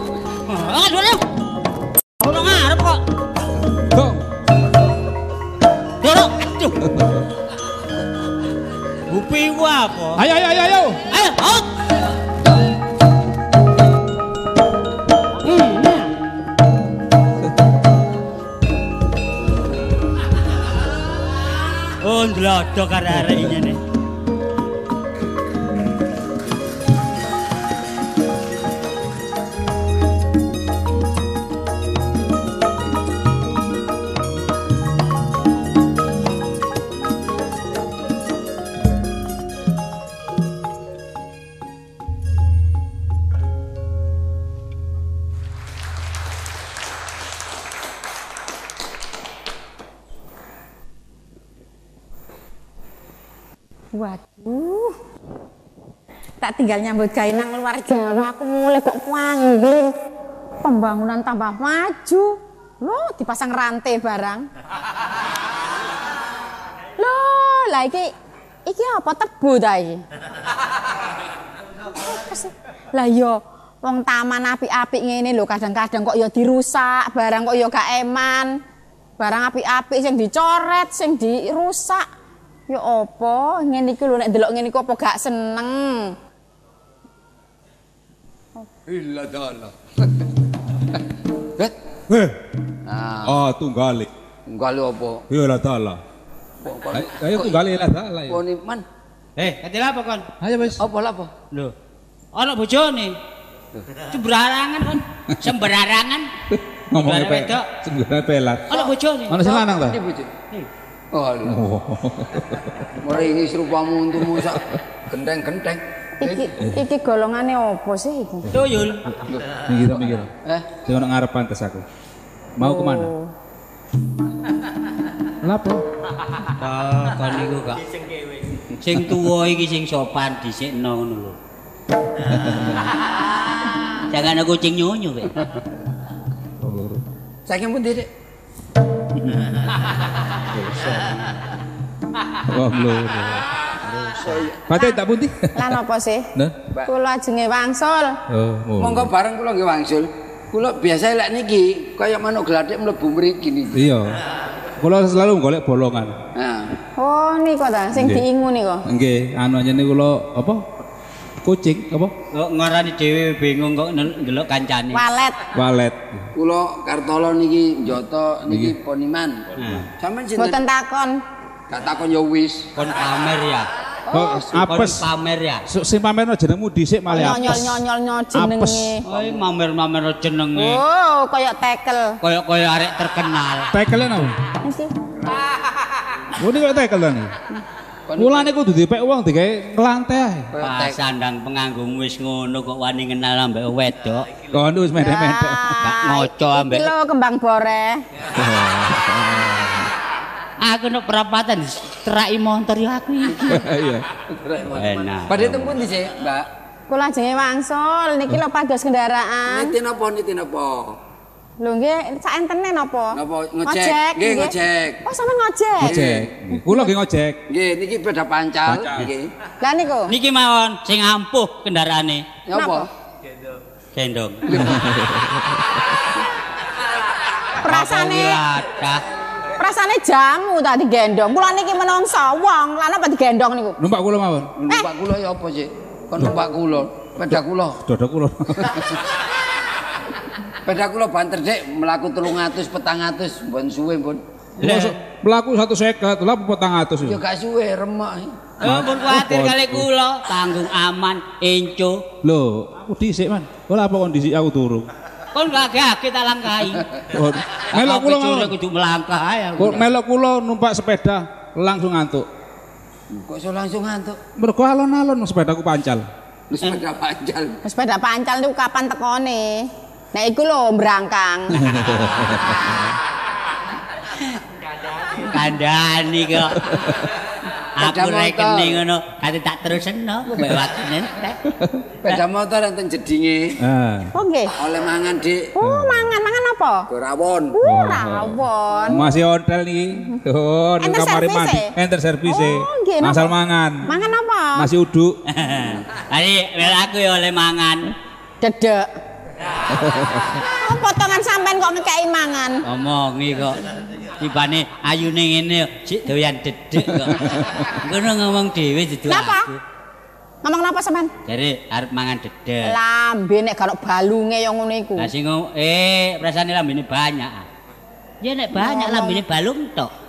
Speaker 4: Tinggal nyambut gawe nang luar jalan aku mulai kok panggil. Pembangunan tambah maju. Loh, dipasang rantai barang. Loh, lah iki iki apa tebu sih? Lah yo wong taman apik-apik ngene lho kadang-kadang kok ya dirusak, barang kok ya gak eman. Barang apik-apik sing dicoret, sing dirusak. Ya apa? Ngene iki lho nek delok ngene iki apa gak seneng.
Speaker 1: Illa dala.
Speaker 3: Eh?
Speaker 1: Eh.
Speaker 3: Ah, ah
Speaker 1: tunggali. Tunggali apa? Illa dala.
Speaker 3: Ayo tunggali illa
Speaker 1: dala. Kon man.
Speaker 2: Eh, kate apa kon?
Speaker 3: Ayo wis.
Speaker 1: Apa lah?
Speaker 2: Lho. Ana bojone. Sembrarangan kon. Sembrarangan.
Speaker 3: Ngomong
Speaker 2: e
Speaker 3: pelat. Pelat.
Speaker 2: Ana bojone.
Speaker 3: Ana sing lanang ta?
Speaker 1: Iki
Speaker 2: bojone.
Speaker 1: Oh. Mulai ini serupa muntumu sak gendeng-gendeng.
Speaker 4: Iki iki golongane apa sih iki?
Speaker 2: Tuyul.
Speaker 3: Minggir minggir.
Speaker 1: Eh,
Speaker 3: Sing ono ngarep pantes aku. Mau kemana?
Speaker 4: Oh.
Speaker 3: Lapo?
Speaker 2: Oh, kon niku kok. Sing tuwa iki sing sopan dhisikno ngono lho. Jangan aku kucing nyonyo, Pak.
Speaker 1: saking pundi, Dik?
Speaker 3: Oh, lho. Pate tak pundi?
Speaker 4: Lah napa sih?
Speaker 3: Nah.
Speaker 4: Kula ajenge wangsul.
Speaker 3: Oh, oh.
Speaker 1: Monggo bareng kula nggih wangsul. Kula biasa lek niki kaya manuk gladhek mlebu mriki niki.
Speaker 3: Iya. Kula selalu golek bolongan.
Speaker 1: Nah,
Speaker 4: Oh, niku ta sing diingu niku.
Speaker 3: Nggih, anu aja niku kula apa? Kucing apa?
Speaker 2: Kok ngarani dhewe bingung kok ndelok kancane.
Speaker 4: Walet.
Speaker 3: Walet.
Speaker 1: kula Kartolo niki njoto niki poniman.
Speaker 2: Nah,
Speaker 1: Sampeyan sinten?
Speaker 4: Boten takon.
Speaker 1: Gak takon ya wis.
Speaker 2: kon pamer ya.
Speaker 3: Kok
Speaker 2: Kon
Speaker 3: apes?
Speaker 2: pamer ya.
Speaker 3: Su- Sing pamerno jenengmu dhisik malah apes.
Speaker 4: Nyonyol-nyonyol
Speaker 3: Apes.
Speaker 4: jenenge.
Speaker 2: Oi, mamer-mamer jenenge.
Speaker 4: Oh, kaya tekel.
Speaker 2: Kaya-kaya arek terkenal.
Speaker 3: Tekele napa?
Speaker 4: Iki.
Speaker 3: Oh, ini kok tekel nih? Mulane kudu dipek wong digawe nglantai ae.
Speaker 1: Kaya
Speaker 2: Pas sandang penganggung wis ngono kok wani kenal ambek wedok.
Speaker 3: Kono wis mendek-mendek.
Speaker 2: Gak ngoco ambek.
Speaker 4: Lho kembang bore.
Speaker 2: Aku nek perapatan teraki montor ya aku iki.
Speaker 3: Iya.
Speaker 2: Enak.
Speaker 1: Padhe teng pundi sih, Mbak?
Speaker 4: Kula ajenge wangsul niki lho pados kendaraan.
Speaker 1: Niti napa niti napa?
Speaker 4: Lho nggih, saentene napa?
Speaker 1: Napa ngojek? Nggih, ngojek.
Speaker 4: Oh, sampean ngojek.
Speaker 3: Ojek. Kula nggih ngojek.
Speaker 1: Nggih, niki beda pancal nggih.
Speaker 4: Lah niku.
Speaker 2: Niki mawon sing ampuh kendaraane.
Speaker 1: Napa?
Speaker 2: Gendong.
Speaker 4: Prasane
Speaker 2: Ladah.
Speaker 4: Prasane jamu tadi gendong. Kula niki menungsa wong, lan apa digendong niku?
Speaker 3: Numpak kula mawon.
Speaker 1: Numpak kula ya apa sih? Kon numpak kula, peda kula.
Speaker 3: Dodok kula.
Speaker 1: Peda kula banter Dik, mlaku 300 400 mbon suwe mbon.
Speaker 3: Melaku 150 lha apa 400
Speaker 1: Ya gak suwe remek.
Speaker 2: Oh, pun kuatir kali kula, tanggung aman, enco.
Speaker 3: Lho, aku dhisik, Man. Ora apa kondisi aku turu.
Speaker 2: Kon gagah kita langkahi.
Speaker 3: Oh, Melok kula
Speaker 2: kudu melangkah ae. aku.
Speaker 3: Kok melok kula numpak sepeda langsung ngantuk.
Speaker 1: Kok iso langsung ngantuk?
Speaker 3: Mergo alon-alon sepedaku pancal.
Speaker 1: Wis sepeda pancal.
Speaker 4: Sepeda pancal niku kapan tekone? Nek iku lho brangkang.
Speaker 2: Kandhani kok.
Speaker 1: Sepeda
Speaker 2: Aku rekening ngono, kate tak terusno mbek waktune entek.
Speaker 1: Peda motor enten jedinge.
Speaker 3: Ah.
Speaker 4: Oh nggih.
Speaker 1: Oleh mangan Dik.
Speaker 4: Oh, mangan, mangan apa?
Speaker 1: Go rawon.
Speaker 4: Uh, rawon.
Speaker 3: Masih hotel nih. Oh, ning
Speaker 4: Enter
Speaker 3: kamar mandi. Enter service.
Speaker 4: Oh?
Speaker 3: Asal mangan.
Speaker 4: Mangan apa?
Speaker 3: Nasi uduk.
Speaker 2: Wel aku ya oleh mangan.
Speaker 4: Dedek. Oh, potongan sampean kok ngekeki mangan.
Speaker 2: Ngomongi kok. Tibane ayune ngene yo, sik doyan dedek kok. Ngono ngomong dhewe dudu
Speaker 4: Napa? Ngomong napa sampean?
Speaker 2: Jare arep mangan dedek.
Speaker 4: Lambe nek gak balunge yo ngono iku.
Speaker 2: Lah sing eh rasane lambene banyak. ah. Ya nek banyak lambene balung tok.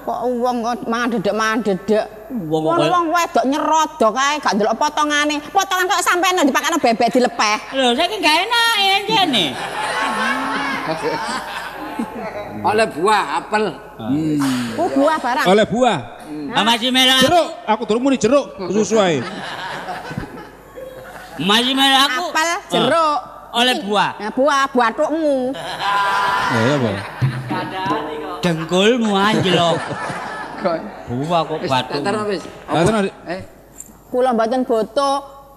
Speaker 4: Kok wong kok mangan dedek mangan dedek.
Speaker 2: Wong
Speaker 4: Wong wong wedok nyerodok kae gak ndelok potongane. Potongan kok sampean lho dipakane bebek dilepeh.
Speaker 2: Lho saiki gak enak ya jane.
Speaker 1: Oleh buah apel.
Speaker 4: Oh, buah barang.
Speaker 3: Oleh buah.
Speaker 2: Ah, Masih merah.
Speaker 3: Jeruk. Aku turun muni jeruk. Susu ae.
Speaker 2: Masih merah aku.
Speaker 4: Apel, jeruk.
Speaker 2: Ah, Oleh buah.
Speaker 4: Nah, buah, buah tukmu.
Speaker 3: Ya ya, Pak.
Speaker 2: Dengkulmu anjlok.
Speaker 1: Kok
Speaker 2: Buah kok batu.
Speaker 1: tenan wis. Eh,
Speaker 4: Kula mboten boto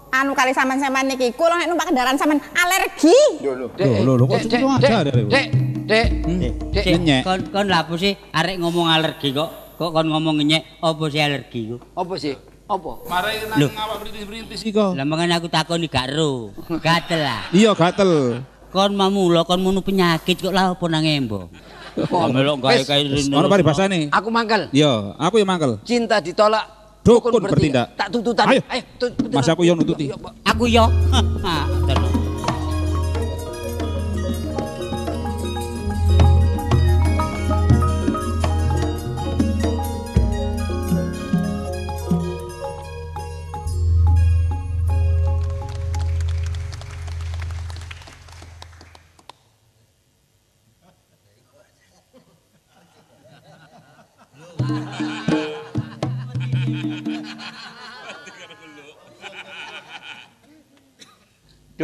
Speaker 4: anu kali sampean-sampean niki. Kula nek numpak kendaraan sampean alergi.
Speaker 1: lho lho.
Speaker 3: Loh, kok
Speaker 1: Dek,
Speaker 3: cuma
Speaker 1: Dek,
Speaker 3: aja,
Speaker 1: Dek,
Speaker 3: Dek.
Speaker 1: Dek, Dek.
Speaker 2: Cik,
Speaker 3: Ngenyek.
Speaker 2: kon kon lha apa sih arek ngomong alergi kok kok kon ngomong ngenyek apa sih alergi ku?
Speaker 1: Apa sih? Apa?
Speaker 3: Mari
Speaker 2: Loh.
Speaker 3: nang awak berintis-berintis iko.
Speaker 2: Lah makanya aku takoni gak ro. Gatel lah.
Speaker 3: Iya gatel.
Speaker 2: Kon mamula kon munu penyakit kok lah apa nang embo. Melok gawe
Speaker 1: Wis,
Speaker 2: kae
Speaker 3: Ono paribasane.
Speaker 1: Aku mangkel.
Speaker 3: Iya, aku yang mangkel.
Speaker 1: Cinta ditolak,
Speaker 3: Dukun bertindak.
Speaker 1: Tak tuntutan.
Speaker 3: Ayo.
Speaker 1: tuntutan.
Speaker 3: Mas, aku yo nututi.
Speaker 1: Yo, Pak.
Speaker 2: Aku yo. Terus.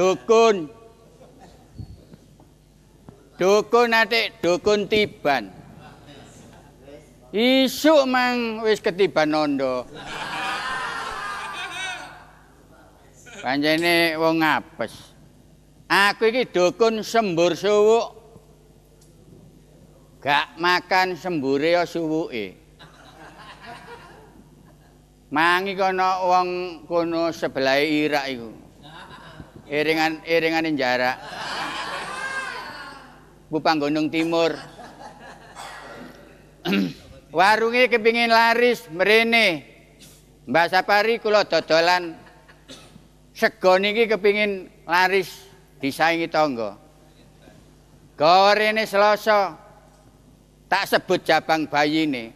Speaker 5: Dukun. Dukun atik dukun tiban. Isuk mang wis ketiban nondo. Pancene wong apes. Aku iki dukun sembur suwuk. Gak makan sembure ya suwuke. Mangi kono wong kono sebelah Irak iku. Iringan iringan jarak. Bu Panggonung Timur. Warunge kepingin laris mrene. Mbak Sapari kula dodolan. Sego niki kepingin laris disaingi tangga. Gorene Selasa. Tak sebut jabang bayine.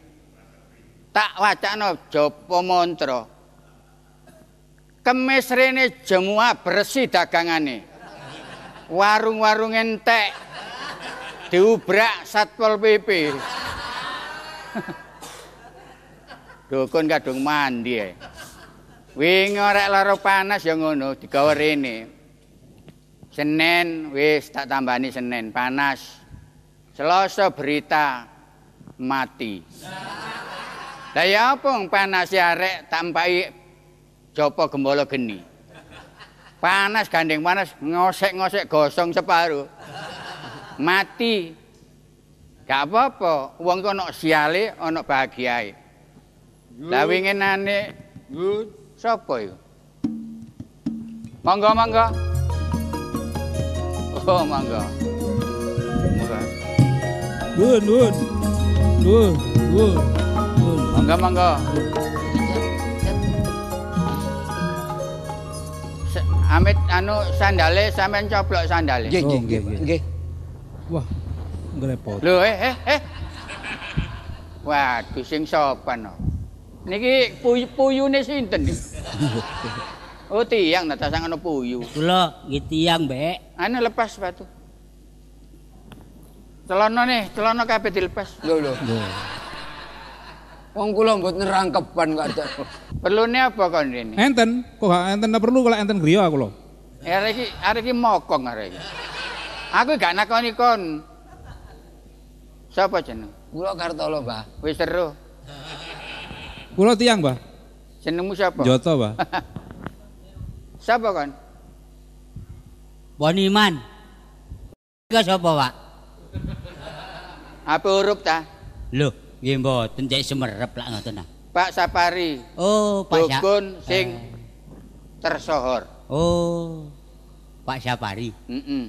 Speaker 5: Tak wacana japa mantra Kemis rene jemua bersih dagangane. Warung-warung entek diubrak Satpol PP. Dukun kadung mandi ae. Wingi arek lara panas ya ngono digawe rene. Senin wis tak tambani Senin panas. Selasa berita mati. Lah ya apa panas arek tak Jopo gembala geni. Panas gandeng panas ngosek-ngosek gosong separuh. mati. Gak apa-apa, wong ku ana siale, ana bahagiae. Lah winginane sapa iku? Monggo, monggo. Oh, monggo. Monggo.
Speaker 3: Nuwun, nuwun. Nuwun, nuwun. nuwun.
Speaker 5: Monggo, monggo. Amit anu sandale sampean coplok sandale.
Speaker 1: Nggih,
Speaker 3: Oh, nggih,
Speaker 1: nggih,
Speaker 3: nggih.
Speaker 1: nggih.
Speaker 3: Wah, ngrepot.
Speaker 5: Lho, eh, eh, eh. Waduh, sing sopan. no. Niki puy puyune sinten iki? Oh, tiang nata sang ana puyu.
Speaker 2: Kula nggih tiyang, Mbek.
Speaker 5: Anu lepas sepatu. Celana nih, celana kabeh dilepas.
Speaker 1: Lho lho. Wong kula mboten rangkepan kok ada.
Speaker 5: Perlune apa kon rene?
Speaker 3: Enten, kok enten ora perlu kalau enten griya aku lho.
Speaker 5: Arek iki arek iki mokong arek iki. Aku gak nakoni kon. Sapa jeneng?
Speaker 1: Kula Kartolo, Mbah.
Speaker 5: Wis seru.
Speaker 3: Kula tiang, Mbah.
Speaker 5: Jenengmu sapa?
Speaker 3: Joto, Mbah.
Speaker 5: Sapa kon?
Speaker 2: Boniman. Iku sapa, Pak?
Speaker 5: Apa huruf ta?
Speaker 2: Lho, nggih mboten cek semerep lak ngoten ah.
Speaker 5: Pak Sapari.
Speaker 2: Oh, Pak Sa-
Speaker 5: Dukun sing tersohor.
Speaker 2: Oh. Pak Sapari.
Speaker 5: Heeh.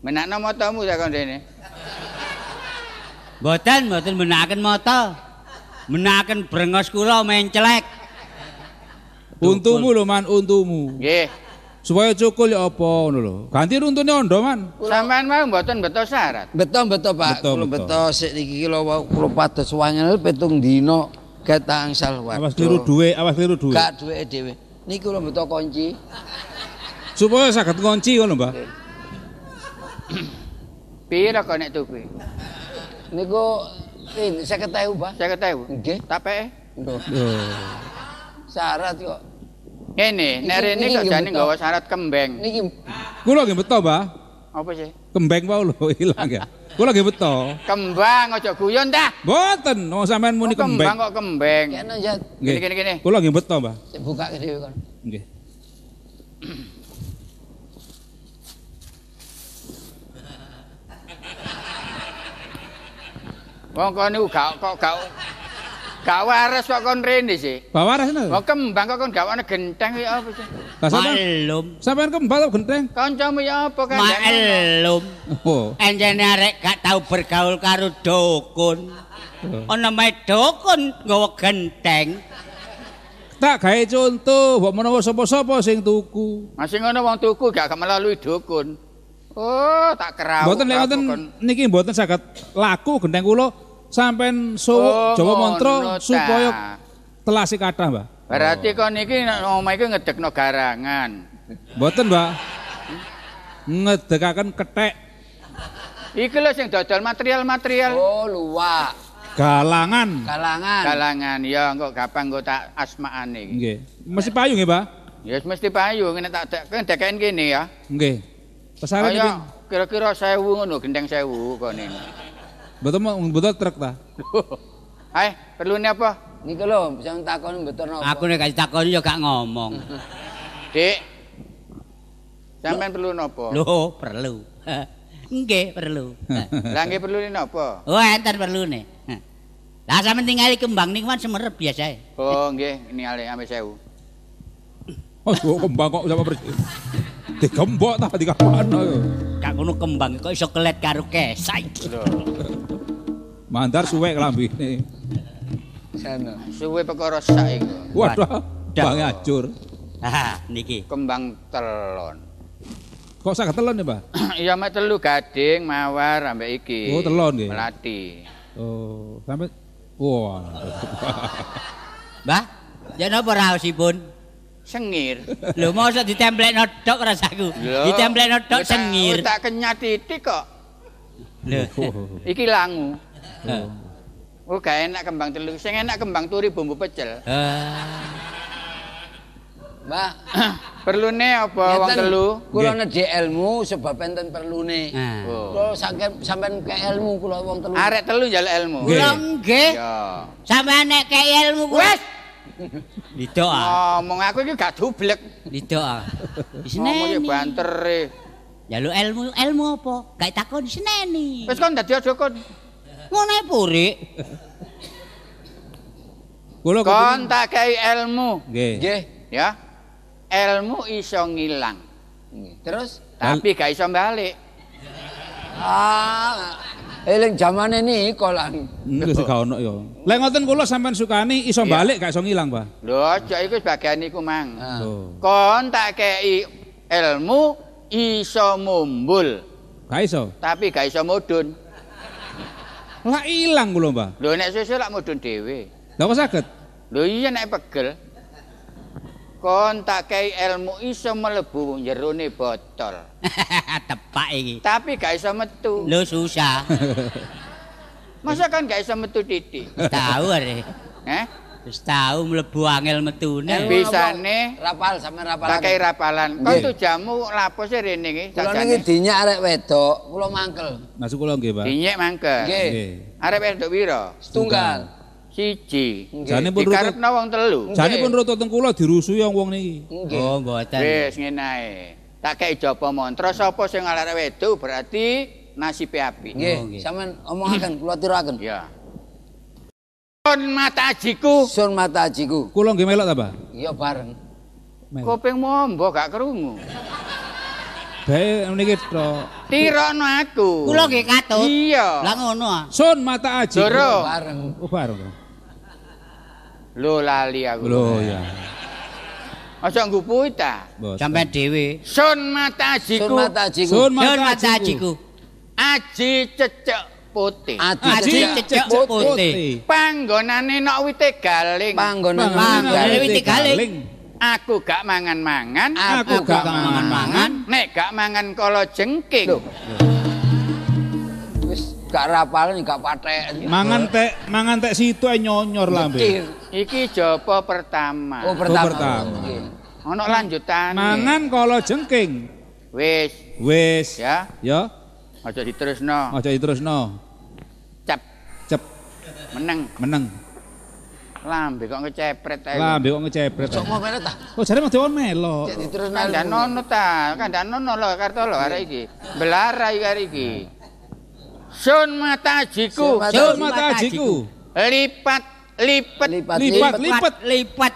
Speaker 5: Menakno motomu ta kon rene?
Speaker 2: Mboten, mboten menaken moto. Menaken brengos kula mencelek.
Speaker 3: Untumu lho, Man, untumu.
Speaker 5: Nggih.
Speaker 3: Supaya cukul ya apa ngono lho. Ganti runtune ondo, Man.
Speaker 5: Sampean mau mboten beto syarat.
Speaker 1: Betul betul Pak.
Speaker 3: Betul. betul
Speaker 1: sik niki kula kula pados wangel petung dina angsal waduh.
Speaker 3: Awas keliru duwe, awas keliru duwe.
Speaker 1: Gak duweke dhewe. Niki kula betul kunci.
Speaker 3: Supaya saged ngunci ngono, Mbah.
Speaker 5: Pira kok nek tuku?
Speaker 1: Niku ini 50.000, Pak.
Speaker 5: 50.000.
Speaker 1: Nggih.
Speaker 5: Tapeke?
Speaker 1: Lho,
Speaker 3: Yo.
Speaker 1: syarat kok.
Speaker 5: Ngene, nek
Speaker 1: Iki-
Speaker 5: rene
Speaker 1: iki
Speaker 5: kok jane nggawa syarat kembeng.
Speaker 1: Niki
Speaker 3: Kula nggih beto, Mbah.
Speaker 5: Apa sih?
Speaker 3: Kembeng wae lho ilang ya. Kula nggih beto.
Speaker 5: Kembang aja guyon dah.
Speaker 3: Mboten, wong sampean muni
Speaker 5: Oh, kembang
Speaker 3: kembeng.
Speaker 5: kok kembeng.
Speaker 1: kene ya
Speaker 3: Nggih.
Speaker 5: Gini, gini, gini.
Speaker 3: Kula nggih beto, Mbah.
Speaker 1: sik buka dhewe kon.
Speaker 3: Nggih.
Speaker 5: Wong kon niku gak kok gak gak waras kok kon rene sih.
Speaker 3: Bawaras ngono.
Speaker 5: Wong kembang kok kon gak ana genteng ya apa sih?
Speaker 3: Lah sampean
Speaker 2: Maklum.
Speaker 3: sampean kembang apa genteng?
Speaker 5: Kancamu ya apa kan?
Speaker 2: Maklum.
Speaker 3: Oh.
Speaker 2: Enjene arek gak tau bergaul karo dukun. Ana mae dukun nggawa genteng.
Speaker 3: Tak gawe contoh, mbok menawa sapa-sapa sing tuku.
Speaker 5: Masih ngono wong tuku gak gak melalui dukun. Oh, tak kerawuk.
Speaker 3: Mboten lek
Speaker 5: kon.
Speaker 3: niki mboten saged laku genteng kula sampean
Speaker 5: Oh,
Speaker 3: suwuk Jawa
Speaker 5: ngono
Speaker 3: mantra supaya telasi kathah, Mbah.
Speaker 5: Berarti kon iki nek omah iki ngedekno garangan.
Speaker 3: Mboten, Mbak. Ngedekaken kethek
Speaker 5: Iki lho sing dodol material-material
Speaker 1: Oh, luwak.
Speaker 3: galangan.
Speaker 1: Kalangan.
Speaker 5: kalangan ya engko gampang engko tak asmaane iki.
Speaker 3: Nggih. Mesti payu nggih, Mbak?
Speaker 5: Ya wis mesti payu nek tak dek kan dekain kene ya.
Speaker 3: Nggih.
Speaker 5: Kaya kira-kira 1000 ngono gendeng 1000 kene.
Speaker 3: Mboten mboten truk ta.
Speaker 5: Hai, perlune apa?
Speaker 1: Niki lho, sing takon mboten napa.
Speaker 2: Aku nek gak ditakoni ya gak ngomong.
Speaker 5: Dik. Sampeyan perlu napa?
Speaker 2: Lho, perlu. Nggih, perlu.
Speaker 5: Lah nggih perlune napa?
Speaker 2: Oh, enten perlune. Lah sampean tingali kembang niku kan semerep biasa.
Speaker 5: Oh nggih, ini ale ame 1000.
Speaker 3: Oh, kembang kok sama persis. Digembok ta dikapakno yo.
Speaker 2: Gak ngono kembang kok iso kelet karo kesai.
Speaker 3: Mandar suwek lambene.
Speaker 1: Sana.
Speaker 5: suwe perkara sak iku.
Speaker 3: Waduh, bange ajur.
Speaker 2: Ah, niki.
Speaker 5: Kembang telon.
Speaker 3: Kok saged telon ya, Mbak?
Speaker 5: Iya mek telu gading, mawar ambek iki.
Speaker 3: Oh, telon nggih.
Speaker 5: Melati.
Speaker 3: Oh, sampe wah.
Speaker 2: Mbah, ya napa raosipun?
Speaker 5: Sengir.
Speaker 2: Lho mosok ditemplekno tok rasaku. Ditemplekno
Speaker 5: wis tak-
Speaker 2: sengir.
Speaker 5: wis Tak kenyat titik kok.
Speaker 2: Lho.
Speaker 5: Iki langu. Oh, gak enak kembang telu. Sing enak kembang turi bumbu pecel.
Speaker 2: Ah.
Speaker 1: Mbak,
Speaker 5: Perlune apa wong telu?
Speaker 1: Kula nedhi ilmu sebab enten perlune.
Speaker 2: Ah.
Speaker 5: Oh.
Speaker 1: Kula sampean sampean ke ilmu kula wong telu.
Speaker 5: Arek telu njaluk ilmu.
Speaker 2: Kula nggih.
Speaker 5: Ya.
Speaker 2: Sampeyan nek kei ilmu kula.
Speaker 5: Wes,
Speaker 2: Lidok ah.
Speaker 5: ngomong aku iki gak dublek.
Speaker 2: Lidok ah.
Speaker 5: Ngomong ya
Speaker 2: neni.
Speaker 5: banter e.
Speaker 2: Jaluk ilmu, ilmu apa? Gak takon seneni.
Speaker 5: Wis kon dadi aja kon.
Speaker 2: Ngono ae purik.
Speaker 3: Kula
Speaker 5: Kon tak kei ilmu,
Speaker 3: Nggih.
Speaker 1: Nggih.
Speaker 5: ya. Ilmu iso ngilang,
Speaker 1: Terus
Speaker 5: tapi gak iso balik.
Speaker 1: ah eling zamane niko lan.
Speaker 3: Wis gak ono ya. Lek ngoten kula sampean sukani iso
Speaker 5: Iya.
Speaker 3: balik gak iso ngilang, Pak.
Speaker 5: Lho, aja iku bagian iku, Mang.
Speaker 1: Ah.
Speaker 5: Kon tak kei ilmu iso mumbul,
Speaker 3: Gak iso.
Speaker 5: tapi gak iso mudun.
Speaker 3: Lah ilang kula, Mbah.
Speaker 5: Lho nek sesuk lak mudun dhewe.
Speaker 3: Lah kok saged?
Speaker 5: Lho iya nek pegel. Kon tak kei ilmu iso mlebu jerone botol,
Speaker 2: Tepak iki.
Speaker 5: tapi gak iso metu.
Speaker 2: Lho susah.
Speaker 5: Masa kan gak iso metu titik?
Speaker 2: Tahu are.
Speaker 5: Eh?
Speaker 2: Wis tahu mlebu angel metune.
Speaker 1: Ilmu
Speaker 5: Bisane
Speaker 1: Rapal sampe rapal.
Speaker 5: tak kei rapalan. Kon
Speaker 3: Nggih.
Speaker 5: tuh jamu lapo sih rene iki
Speaker 1: Kula
Speaker 5: jajane?
Speaker 1: niki dinyak arek wedok, kula mangkel.
Speaker 3: Masuk kula nggih, Pak.
Speaker 5: Dinyek mangke.
Speaker 1: Nggih.
Speaker 5: Arep entuk pira?
Speaker 1: Setunggal.
Speaker 5: Siji.
Speaker 3: Jane pun
Speaker 5: Dikarepno wong telu.
Speaker 3: Jane pun rutut teng kula dirusui wong niki.
Speaker 2: Oh, mboten.
Speaker 5: Wis ngene ae. Tak kei japa mantra sapa sing arek wedok berarti nasibe apik.
Speaker 2: Oh,
Speaker 1: Nggih, sampean omongaken kula tiraken.
Speaker 5: Ya. Kon mata ajiku.
Speaker 1: Sun mata ajiku.
Speaker 3: Kula nggih melok ta, Pak?
Speaker 1: Iya bareng.
Speaker 3: Melok.
Speaker 5: Kuping mombo gak krungu.
Speaker 3: Bae niki tok.
Speaker 5: Tirono aku.
Speaker 2: Kula nggih katut.
Speaker 5: Iya.
Speaker 2: Lah ngono ah.
Speaker 3: Sun mata aji.
Speaker 5: Doro.
Speaker 1: Bareng.
Speaker 3: Oh, bareng.
Speaker 5: Lho lali aku.
Speaker 3: Lho ya.
Speaker 5: Aja nggupuhi ta.
Speaker 2: Sampai dhewe.
Speaker 5: Sun mata ajiku.
Speaker 1: Sun mata ajiku.
Speaker 3: Sun
Speaker 2: Yon
Speaker 3: mata
Speaker 2: mata
Speaker 3: ajiku.
Speaker 2: ajiku.
Speaker 5: Aji cecek putih.
Speaker 1: Aji cecek
Speaker 2: putih.
Speaker 5: Panggonane nok wite galing.
Speaker 1: Panggonan
Speaker 2: Panggonan
Speaker 1: galing.
Speaker 5: Aku gak mangan-mangan.
Speaker 3: Aku
Speaker 2: Aku
Speaker 3: gak
Speaker 2: gak mangan-mangan.
Speaker 5: Nek gak mangan kala jengking.
Speaker 1: Loh. Gak rapal nih, gak patek.
Speaker 3: Mangan tek, mangan tek situ ae nyonyor lambe.
Speaker 5: Iki jaba pertama.
Speaker 1: Oh, pertama.
Speaker 3: pertama.
Speaker 1: Nggih.
Speaker 5: Ono lanjutane.
Speaker 3: Mangan kala jengking.
Speaker 5: Wis,
Speaker 3: Wis.
Speaker 5: ya.
Speaker 3: Ya,
Speaker 5: Aja diterusno.
Speaker 3: aja diterusno.
Speaker 5: Cap
Speaker 3: Cep
Speaker 5: meneng.
Speaker 3: meneng.
Speaker 5: Lambe kok ngecepret ae.
Speaker 3: Lambe kok ngecepret.
Speaker 1: Sok mau meret ta?
Speaker 3: Oh, jare mesti on melo.
Speaker 1: Jadi terus
Speaker 5: Kandhan ono ta, kandhan ono lho karto lho arek iki. Belarai arek iki. Sun mata ajiku.
Speaker 1: Sun mata-
Speaker 3: Sun mata ajiku.
Speaker 5: Lipat,
Speaker 1: lipat
Speaker 3: Lipat,
Speaker 1: lipat.
Speaker 3: lipat.
Speaker 2: lipat.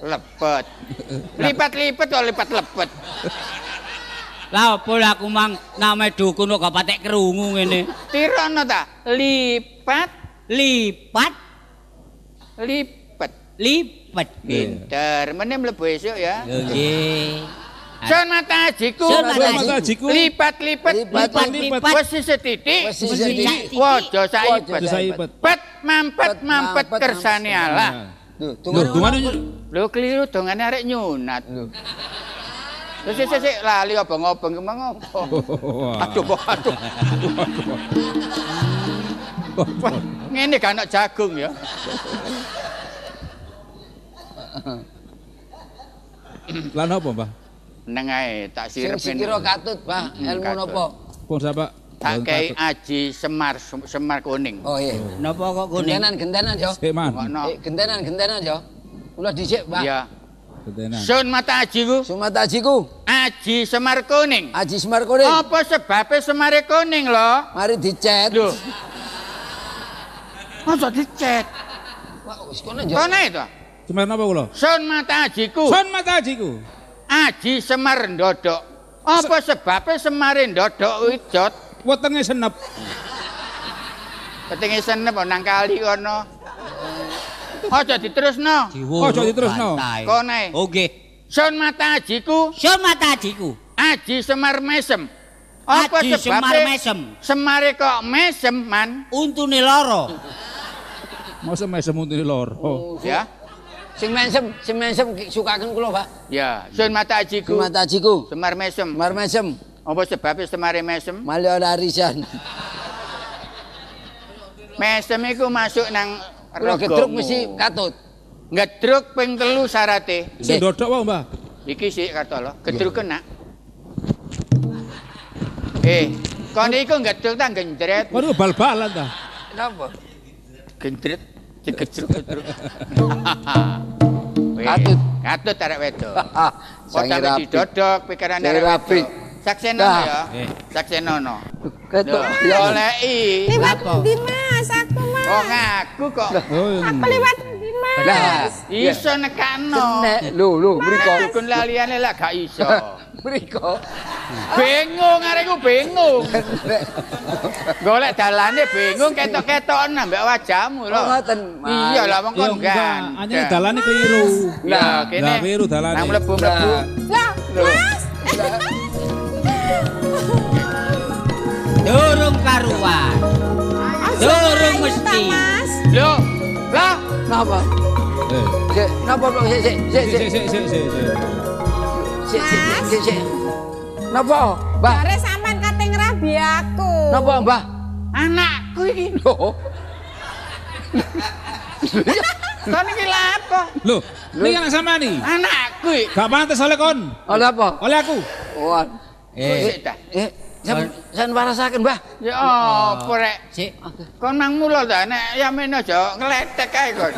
Speaker 5: lepet. Lipat, lipet kok lipat lepet.
Speaker 2: Lah opo aku mang name dukun kok gak patek krungu ngene.
Speaker 5: Tirono ta? Lipat,
Speaker 2: Lipat,
Speaker 5: lipet.
Speaker 2: lipat.
Speaker 5: Pinter, meneh mlebu esuk ya.
Speaker 2: Nggih.
Speaker 5: Sun mata ajiku.
Speaker 2: Sun
Speaker 3: mata ajiku.
Speaker 5: Lipat, lipet.
Speaker 1: Lipat,
Speaker 2: Lipat, lipat.
Speaker 5: Wes setitik.
Speaker 1: Wes sithik.
Speaker 5: Waja saibet.
Speaker 1: Waja
Speaker 3: Saibet.
Speaker 5: Pet mampet mampet
Speaker 1: Mampet,
Speaker 5: kersane Allah.
Speaker 3: Lho, dungane
Speaker 5: Lho keliru dongane arek nyunat. Terus sik sik lali obong-obong ki mang opo? Aduh, aduh. Wah, Ngene gak ana jagung ya.
Speaker 3: Lah napa, Mbah?
Speaker 5: Neng ae tak
Speaker 1: Sing
Speaker 5: sirepen.
Speaker 1: sikira katut, Pak. Ilmu
Speaker 5: katut.
Speaker 1: napa?
Speaker 3: Pun sapa?
Speaker 5: Tak kei aji semar semar kuning.
Speaker 1: Oh iya.
Speaker 2: Napa kok kuning?
Speaker 1: Gentenan, gentenan yo.
Speaker 3: Sik man.
Speaker 5: Ngono.
Speaker 1: Eh, gentenan, gentenan yo. Kula dhisik, Pak.
Speaker 5: Ya.
Speaker 3: Tetenan.
Speaker 5: Sun mata ajiku.
Speaker 1: Sumata ajiku.
Speaker 5: Aji semar kuning.
Speaker 1: Aji Semar Kuning.
Speaker 5: Apa sebabnya semare kuning lho?
Speaker 1: Mari dicet.
Speaker 5: Lho. Masa dicet?
Speaker 1: Pak, wis kono yo.
Speaker 5: Kono itu.
Speaker 3: Cuma napa kula?
Speaker 5: Sun mata ajiku.
Speaker 3: Sun mata ajiku.
Speaker 5: Aji semar ndodok. Apa sebabnya semare ndodok wijot?
Speaker 3: Wetenge senep.
Speaker 5: Petinge senep nang kali kono. Aja diterusno.
Speaker 3: Ojo diterusno.
Speaker 5: Kono ae.
Speaker 2: Oh nggih.
Speaker 5: Sun mata ajiku,
Speaker 2: Sun mata ajiku.
Speaker 5: aji semar mesem. Apa
Speaker 2: Aji semar
Speaker 5: sebabnya
Speaker 2: mesem.
Speaker 5: semare kok mesem man?
Speaker 2: Untune loro.
Speaker 3: Masa mesem untune loro.
Speaker 5: Ya.
Speaker 1: Sing mensem, sing mensem sukaken kula, Pak.
Speaker 5: Ya, sun mata ajiku,
Speaker 1: Sumata ajiku.
Speaker 5: semar mesem.
Speaker 1: Semar mesem.
Speaker 5: Apa sebabnya semare mesem?
Speaker 1: Mali ora arisan.
Speaker 5: Mesem iku masuk nang
Speaker 1: Kula gedruk mesti katut.
Speaker 5: ngedruk ping telu syarate.
Speaker 3: Sing dodok wae, Mbah.
Speaker 5: Iki sik kata lo, gedruk kena. Eh, kon iku ngedruk ta gendret?
Speaker 3: Waduh bal-balan ta.
Speaker 1: Kenapa?
Speaker 5: Gendret, gedruk.
Speaker 1: Katut.
Speaker 5: Katut arek wedok.
Speaker 1: Sange
Speaker 5: Kok sampe
Speaker 1: rapi.
Speaker 5: didodok pikiran arek
Speaker 1: rapi.
Speaker 5: wedok. Saksenono
Speaker 1: Nah.
Speaker 5: ya.
Speaker 2: Eh.
Speaker 5: Saksenono.
Speaker 1: Ketok
Speaker 5: Lho,
Speaker 1: ya.
Speaker 5: goleki.
Speaker 4: Liwat
Speaker 2: Lapo?
Speaker 4: ndi Mas? Aku Mas.
Speaker 5: Oh ngaku kok.
Speaker 4: Liwat ndi Mas?
Speaker 1: Lah,
Speaker 5: Iso nekano.
Speaker 1: Nek lho lho mriko.
Speaker 5: Dukun laliane lah gak iso.
Speaker 1: Mriko.
Speaker 5: Bingung areku bingung. Golek dalane bingung ketok-ketokan ambek wajahmu lho.
Speaker 1: Oh, ngoten.
Speaker 5: Iya lah wong
Speaker 3: Iya,
Speaker 5: kon
Speaker 3: enggak.
Speaker 5: gan.
Speaker 3: Hanya dalane keliru.
Speaker 5: Nah, kene.
Speaker 3: Lah, keliru dalane.
Speaker 5: Nang mlebu-mlebu.
Speaker 4: Lah, Mas.
Speaker 2: Durung karuan. Durung mesti.
Speaker 5: Lho, lah
Speaker 1: Napa?
Speaker 3: Eh.
Speaker 1: Sik, napa Bro? Sik sik sik
Speaker 3: Sik,
Speaker 1: sik
Speaker 3: sik, sik, sik, sik.
Speaker 1: sik sik sik. Napa? Mbah.
Speaker 4: Bare sampean kate ngrabi aku.
Speaker 1: Napa, Mbah?
Speaker 5: anakku iki.
Speaker 1: Loh.
Speaker 5: Kon iki lha apa?
Speaker 3: Loh, ini anak sama nih.
Speaker 5: Anakku iki.
Speaker 3: Gak pantes oleh kon.
Speaker 1: Oleh apa?
Speaker 3: Oleh aku.
Speaker 1: Oh.
Speaker 2: Eh.
Speaker 1: Eh, sampean warasaken, Mbah.
Speaker 5: Ya apa rek?
Speaker 2: sik.
Speaker 5: Kon nang mulo ta nek yamen aja ngletek ae kon.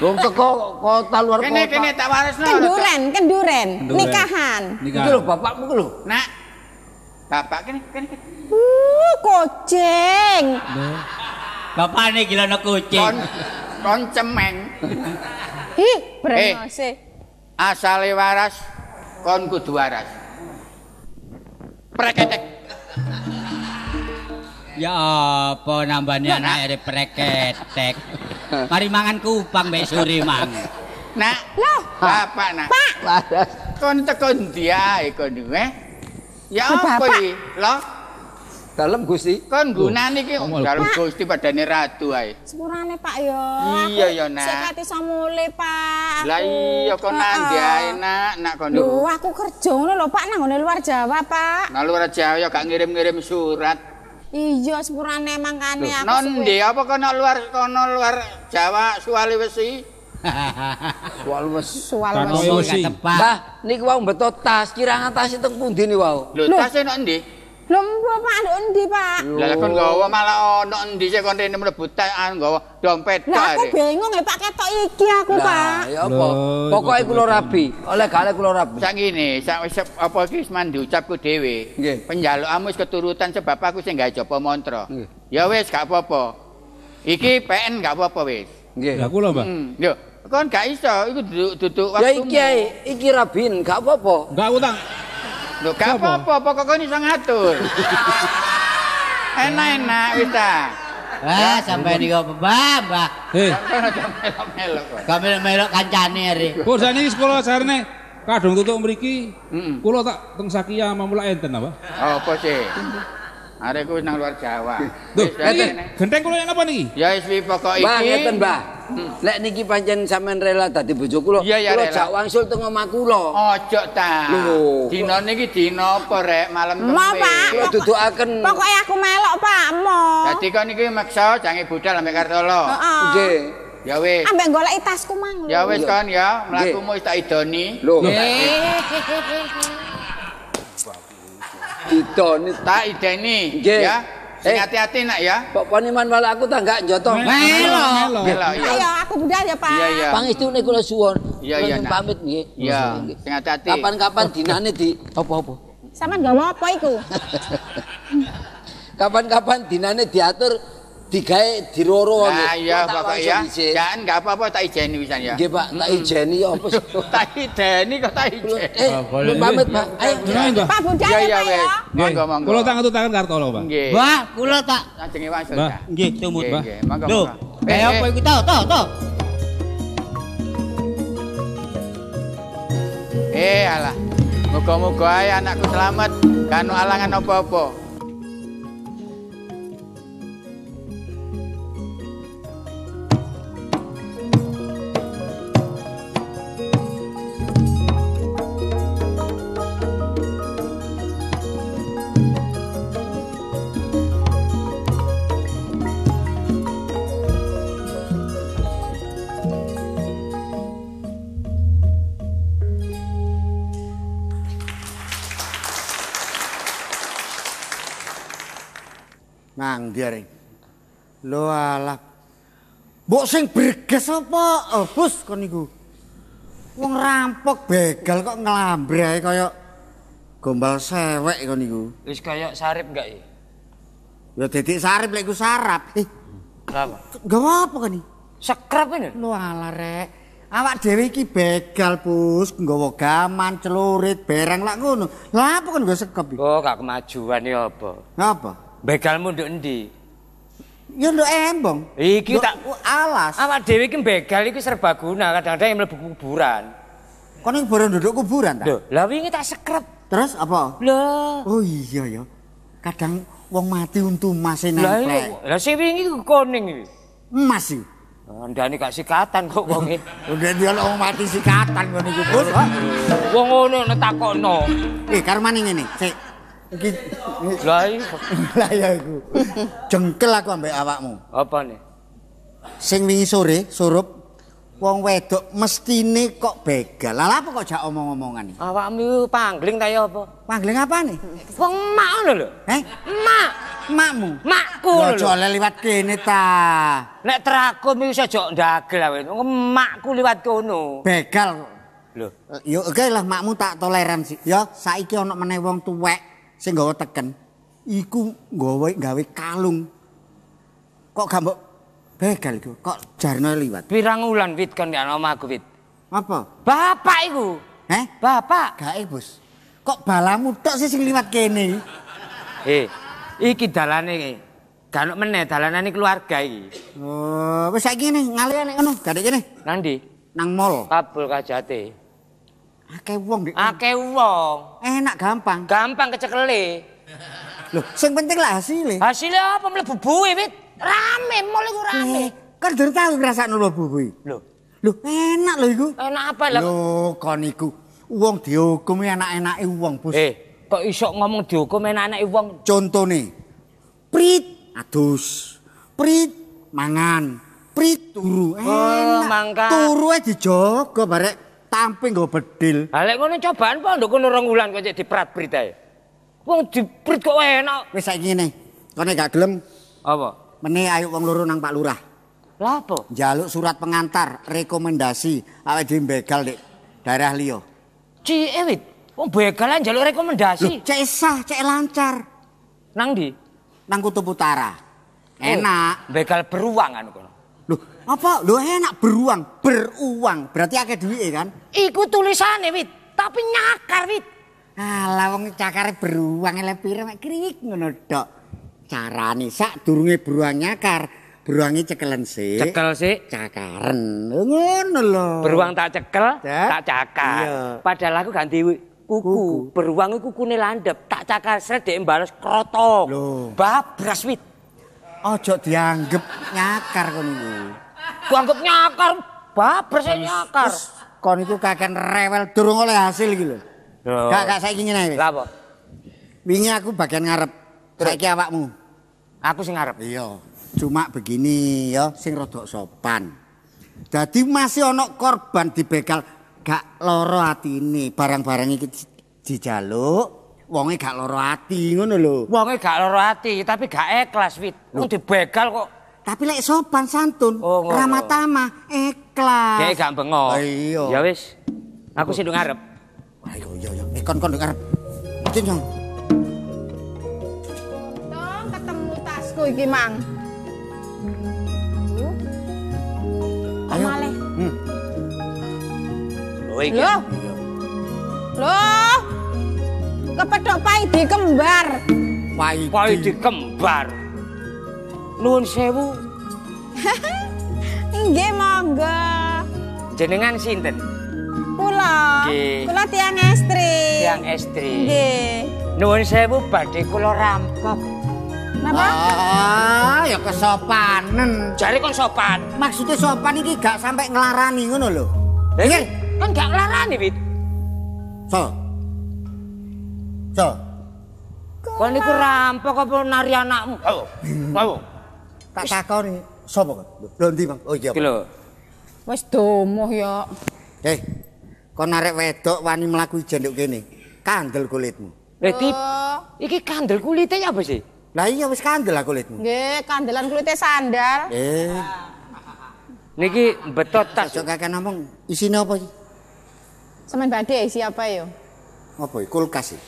Speaker 1: Wong teko kota luar kota.
Speaker 5: Kene kene tak waresno.
Speaker 4: Kenduren, kenduren, nikahan.
Speaker 1: Iki lho bapakmu ku lho.
Speaker 5: Nak. Bapak kene kene. kene.
Speaker 4: Uh, kucing.
Speaker 2: Bapakne gila no
Speaker 5: Kon
Speaker 2: kucing.
Speaker 5: kon cemeng.
Speaker 4: Hi, brengose.
Speaker 5: Asale waras kon kudu waras. Preketek.
Speaker 2: Ya apa nambani
Speaker 5: Lah,
Speaker 2: anak ere preketek. Mari mangan kupang mbek sore mang.
Speaker 5: Nak.
Speaker 4: Loh,
Speaker 5: Bapak nak.
Speaker 4: Pak.
Speaker 5: Kon teko ndi ae kon eh? Ya apa iki? Lho,
Speaker 1: Dalem Gusti.
Speaker 5: kon gunane iki dalem Gusti padane ratu ae.
Speaker 4: sepurane Pak yo.
Speaker 5: Iya, ya, Nak.
Speaker 4: Sik kate samule, Pak.
Speaker 5: Lah iya kon nang
Speaker 4: Heeh.
Speaker 5: ae nak, nak kon.
Speaker 4: Lho, aku kerja ngono lho, Pak, nang luar Jawa, Pak.
Speaker 5: Nah luar Jawa ya gak ngirim-ngirim surat.
Speaker 4: Iya, sepurane mangkane aku.
Speaker 5: Non
Speaker 4: suwe.
Speaker 5: ndi apa kono luar kono luar Jawa suwali wesi?
Speaker 1: Soal wes.
Speaker 4: Sual
Speaker 3: Kan
Speaker 4: wes.
Speaker 3: kowe
Speaker 2: Ngomong
Speaker 3: wesi.
Speaker 2: gak tepat.
Speaker 1: Mbah, niki wau beto tas, kirang tas teng pundi ni wau?
Speaker 5: Lho
Speaker 4: Loh.
Speaker 5: tas nok ndi?
Speaker 4: Lho, Bapak nduk endi, Pak?
Speaker 5: Lah lah kon nggawa malah ono endi sih kon rene mlebu tas an nggawa dompet
Speaker 4: Lah aku bingung ya Pak ketok iki aku, Pak.
Speaker 1: Nah, ya apa? Pokoke
Speaker 3: iku
Speaker 1: kula rabi. Oleh gale kula rabi.
Speaker 5: Sak ngene, sak wis apa iki wis mandi ucapku dhewe.
Speaker 1: Nggih.
Speaker 5: Wis keturutan sebab aku sing gawe japa mantra.
Speaker 1: Nggih.
Speaker 5: Ya wis gak apa-apa. Iki PN gak apa-apa wis.
Speaker 1: Nggih.
Speaker 3: Ya aku lho, Mbak.
Speaker 5: Hmm, Yo, kon gak iso, iku duduk duduk
Speaker 1: Ya
Speaker 5: waktu.
Speaker 1: iki ae, iki rabin, gak apa-apa.
Speaker 3: Enggak utang.
Speaker 5: Lho gak
Speaker 3: Apa?
Speaker 5: apa-apa, pokok kon iso ngatur. Enak-enak wis ta.
Speaker 2: Wah, sampai ini kok mbah, mbah.
Speaker 3: Eh,
Speaker 5: Kon aja melok-melok kok.
Speaker 2: Kau melok kancane hari.
Speaker 3: kok sakniki sekolah sarene kadung tutuk mriki. Kula tak teng Sakia mamula enten apa?
Speaker 5: Apa sih? Areku wis nang luar Jawa.
Speaker 3: Iki
Speaker 5: kene.
Speaker 3: genteng kula yang apa niki?
Speaker 5: Ya wis wi pokok iki.
Speaker 1: Mbah, ngeten, Mbah. Lek niki pancen sampean rela dadi bojo kula,
Speaker 5: Iya, iya,
Speaker 1: kula jak wangsul teng omah kula.
Speaker 5: Ojo ta.
Speaker 1: Lho.
Speaker 5: Dina niki dina apa rek malam
Speaker 4: Mau, Pak.
Speaker 5: kemis.
Speaker 1: Kula dudukaken.
Speaker 4: Pokoknya aku melok, Pak. Mo.
Speaker 5: Dadi kon iki maksa jange budal ambek Kartolo.
Speaker 1: Nggih.
Speaker 5: Ya wis.
Speaker 4: Ambek golek tasku mang. lho.
Speaker 5: Ya wis kon ya, mlakumu wis tak idoni.
Speaker 1: Lho,
Speaker 2: Eh,
Speaker 1: didoni
Speaker 5: Tak ideni
Speaker 1: Nggih.
Speaker 5: ya. Sing
Speaker 1: Eh.
Speaker 5: hati-hati nak ya.
Speaker 1: Pok poniman wala aku tak gak njoto.
Speaker 2: Melo.
Speaker 5: Melo ya.
Speaker 4: Ayo, aku budal ya, Pak.
Speaker 5: Iya iya.
Speaker 1: Kula suwun.
Speaker 5: Iya,
Speaker 1: Kula
Speaker 5: iya, Nak.
Speaker 1: pamit nggih.
Speaker 5: Iya, sing hati-hati.
Speaker 1: Kapan-kapan dinane di apa-apa?
Speaker 4: Sampeyan gawa apa iku?
Speaker 1: Kapan-kapan dinane diatur digawe diroro
Speaker 5: Nah iya pokok
Speaker 1: wangsul
Speaker 5: ya. Jangan enggak apa-apa tak ijeni pisan ya.
Speaker 1: Nggih, Pak, tak ijeni ya apa sih?
Speaker 5: Tak ideni kok tak ijeni.
Speaker 1: Eh, lu pamit, Pak. Ayo.
Speaker 4: Pak
Speaker 5: Iya
Speaker 4: ya,
Speaker 5: iya
Speaker 4: Pak
Speaker 5: wis.
Speaker 4: ya.
Speaker 5: Monggo monggo.
Speaker 3: Kula tak ngaturaken Kartolo, Pak.
Speaker 5: Nggih.
Speaker 2: Mbah, kula tak
Speaker 5: Ajenge wangsul
Speaker 3: Mbah.
Speaker 2: nggih tumut,
Speaker 5: Nggih,
Speaker 2: Mbah.
Speaker 5: nggih. Monggo
Speaker 2: Lho,
Speaker 5: Eh,
Speaker 2: apa
Speaker 5: eh.
Speaker 2: iku tau, tau, tau.
Speaker 5: Eh alah. Muga-muga ae anakku selamat, kan alangan apa-apa.
Speaker 6: Lho alah. Mbok sing berges apa? Oh, bos kon niku. Wong rampok begal kok nglambre ae kaya Gombal sewek kon niku.
Speaker 7: Wis kaya sarip enggak ya?
Speaker 6: Ya dedik sarip lek iku sarap. Eh,
Speaker 7: Kenapa?
Speaker 6: gawa apa kan iki?
Speaker 7: Sekrap ini.
Speaker 6: Lho alah rek. Awak dhewe iki begal, Bus, nggawa gaman, celurit, barang lak ngono. Lah apa kan nggo sekep iki?
Speaker 7: Oh, gak kemajuan ya apa?
Speaker 6: Ngapa?
Speaker 7: Begalmu nduk endi?
Speaker 6: Ya nduk embong.
Speaker 7: Iki tak
Speaker 6: alas.
Speaker 7: awak dhewe iki begal iki serbaguna, kadang-kadang mlebu kuburan.
Speaker 6: Kon iki baru nduduk kuburan ta?
Speaker 7: Lho, lah wingi tak sekrap.
Speaker 6: Terus apa?
Speaker 7: Lah,
Speaker 6: Oh iya ya. Kadang wong mati untu mas e
Speaker 7: lah
Speaker 6: nempel.
Speaker 7: iya. Lah sing wingi ku kuning iki.
Speaker 6: Emas iki.
Speaker 7: Ndane gak sikatan kok wonge.
Speaker 6: Udah dia wong mati sikatan ngono iku, Bus.
Speaker 7: Wong ngono nek takokno.
Speaker 6: Eh, karmane ngene. Sik. Iki
Speaker 7: lah
Speaker 6: ya iku. Jengkel aku ambek awakmu.
Speaker 7: Apa nih?
Speaker 6: Sing wingi sore surup wong wedok mestine kok begal. Lah apa kok jak omong-omongan iki?
Speaker 7: Awakmu iku pangling ta ya apa?
Speaker 6: Panggling apa nih?
Speaker 7: Wong mak ngono lho.
Speaker 6: Eh,
Speaker 7: Mak,
Speaker 6: makmu.
Speaker 7: makku lho.
Speaker 6: oleh liwat kene ta.
Speaker 7: Nek terakum iku iso jok ndagel awe. Makku liwat kono.
Speaker 6: Begal.
Speaker 7: Lho,
Speaker 6: Yo oke lah makmu tak toleransi. Ya saiki ana meneh wong tuwek sing nggawa teken. Iku nggawa gawe kalung. Kok gak mbok begal iku? Kok jarno liwat?
Speaker 7: pirang wulan wit kon gak omahku wit.
Speaker 6: Apa?
Speaker 7: Bapak iku.
Speaker 6: Eh?
Speaker 7: Bapak.
Speaker 6: Gae, Bos. Kok balamu tok sih sing liwat kene?
Speaker 7: Eh, iki dalane iki. Gak ono meneh dalanane keluarga iki.
Speaker 6: Oh, wis saiki ngene, ngalih nek ngono, gak kene.
Speaker 7: Nang ndi?
Speaker 6: Nang mall.
Speaker 7: Kabul kajate.
Speaker 6: Akeh wong dik.
Speaker 7: Akeh wong.
Speaker 6: Enak gampang.
Speaker 7: Gampang kecekele.
Speaker 6: Loh, sing penting lah hasilnya.
Speaker 7: Hasilnya apa mlebu buwe wit? Rame, mall iku rame.
Speaker 6: Eh, kan durung tau ngrasakno lho bubui.
Speaker 7: Lho,
Speaker 6: Loh, enak lho iku.
Speaker 7: enak apa lah?
Speaker 6: Loh, kon iku wong dihukum enak-enake wong, Bos.
Speaker 7: Eh, kok iso ngomong dihukum enak-enak wong?
Speaker 6: Contone. Prit adus. Prit mangan. Prit turu. Enak.
Speaker 7: mangka.
Speaker 6: Turu ae dijogo barek tamping nggo bedil.
Speaker 7: Ha lek ngono cobaan po nduk kono rong wulan kok diprat berita e. Wong diprit kok enak.
Speaker 6: Wis saiki ngene. Kone gak gelem
Speaker 7: Apa?
Speaker 6: meneh ayo wong loro nang Pak Lurah.
Speaker 7: Lah apa?
Speaker 6: Jaluk surat pengantar rekomendasi awake dhewe begal dik daerah liya.
Speaker 7: Cike wit. Wong begalan njaluk
Speaker 6: Loh,
Speaker 7: rekomendasi.
Speaker 6: cek sah, cek lancar.
Speaker 7: Nang ndi?
Speaker 6: Nang Kutub Utara. Enak.
Speaker 7: Oh, begal beruang anu kono.
Speaker 6: Loh, apa? Loh enak beruang, beruang. Berarti akeh duwike kan?
Speaker 7: Iku tulisane wit, tapi nyakar wit.
Speaker 6: Alah wong cakare beruang elek pire mek krik ngono tok. Carane sak durunge beruang nyakar, beruange cekelen sik.
Speaker 7: Cekel sik.
Speaker 6: cakaren. Ngono lho.
Speaker 7: Beruang tak cekel,
Speaker 6: Cek.
Speaker 7: tak cakar.
Speaker 6: Iya.
Speaker 7: Padahal aku ganti kuku.
Speaker 6: Kuku.
Speaker 7: Beruang kukune landep, tak cakar sret mbales kroto.
Speaker 6: Loh.
Speaker 7: Babras wit.
Speaker 6: Ojo dianggep nyakar kon iku.
Speaker 7: Ku anggap nyakar, babras ae nyakar.
Speaker 6: Kon iku kaken rewel durung oleh hasil iki lho.
Speaker 7: Loh.
Speaker 6: Gak gak saiki ngene.
Speaker 7: Lah apa?
Speaker 6: Wingi aku bagian ngarep. Saiki awakmu.
Speaker 7: Aku sing ngarep.
Speaker 6: Iya. Cuma begini ya, sing rada sopan. Dadi masih ana korban dibegal gak loro atine, barang-barang iki di- dijaluk, wonge gak loro ati ngono lho.
Speaker 7: Wonge gak loro ati, tapi gak ikhlas wit. Wong dibegal kok
Speaker 6: Tapi lek sopan santun,
Speaker 7: Oh,
Speaker 6: ramah tamah, ikhlas.
Speaker 7: dhek gak bengok.
Speaker 6: Iya.
Speaker 7: Ya wis. Aku sing ngarep.
Speaker 6: Ayo iya iya. Eh kon kon nduk arep. Cing Jong.
Speaker 4: Tong ketemu tasku iki, Mang. Kok
Speaker 6: Ayo.
Speaker 4: malih?
Speaker 6: Hmm.
Speaker 7: Oh iki.
Speaker 4: Loh. Loh. Kepethuk pai di kembar.
Speaker 6: Pai.
Speaker 7: Pai dikembar. Nuwun sewu,
Speaker 4: Nggih, monggo.
Speaker 7: jenengan sinten?
Speaker 4: Kula.
Speaker 7: Nggih.
Speaker 4: Kula tiang estri.
Speaker 7: Tiang estri.
Speaker 4: Nggih.
Speaker 7: Nuwun sewu badhe kula rampok.
Speaker 4: Napa?
Speaker 6: Ah, ya kesopanen.
Speaker 7: Jare kon sopan.
Speaker 6: Maksudnya sopan iki gak sampai ngelarani ngono lho.
Speaker 7: Iki kan gak nglarani, Wit.
Speaker 6: So. So.
Speaker 7: Kon niku rampok apa nari anakmu? Ayo. Ayo.
Speaker 6: Tak takoni sapa kon? Lho ndi, Bang? Oh iya.
Speaker 7: Iki lho.
Speaker 4: Wis domuh ya.
Speaker 6: Eh. Kon arek wedok wani mlaku ijen nduk kene. Kandel kulitmu.
Speaker 7: Lah iki
Speaker 4: Oh,
Speaker 7: iki kandel kulite ya apa sih?
Speaker 6: Lah iya wis kandel lah kulitmu.
Speaker 4: nggih, kandelan kulite sandal.
Speaker 6: Eh,
Speaker 7: Niki betot tas.
Speaker 6: ojo kakek ngomong isine apa iki?
Speaker 4: Semen badhe siapa yo?
Speaker 6: Apa iki? Kulkas iki.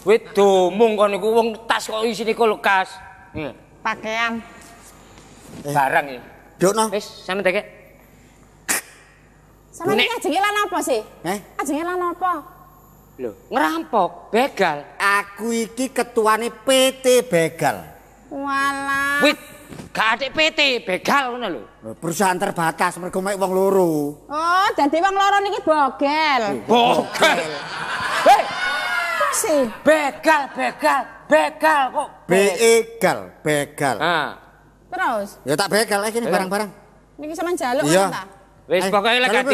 Speaker 7: Wit domung kon niku wong tas kok isine kulkas.
Speaker 4: Pakaian.
Speaker 7: Barang ya.
Speaker 6: Dukno.
Speaker 7: Wis, sampe tekek.
Speaker 4: Sama
Speaker 7: Nek-
Speaker 4: ini ajenge lan apa sih?
Speaker 6: Eh,
Speaker 4: Ajenge lan apa?
Speaker 7: Lho, ngerampok, begal.
Speaker 6: aku iki ketuane PT Begal.
Speaker 4: Walah.
Speaker 7: Wit, gak adik PT, begal ngono lho.
Speaker 6: Perusahaan terbatas mergo mek wong loro.
Speaker 4: Oh, dadi wong loro niki bogel.
Speaker 7: Begal. Hei,
Speaker 4: Apa sih?
Speaker 7: begal, begal, begal kok.
Speaker 6: Begal, begal.
Speaker 7: Ah,
Speaker 4: Terus,
Speaker 6: Ya tak begal iki barang-barang.
Speaker 4: niki sampean jaluk
Speaker 6: Iya.
Speaker 4: ta?
Speaker 7: wis
Speaker 6: Ayo,
Speaker 7: pokoknya lek gak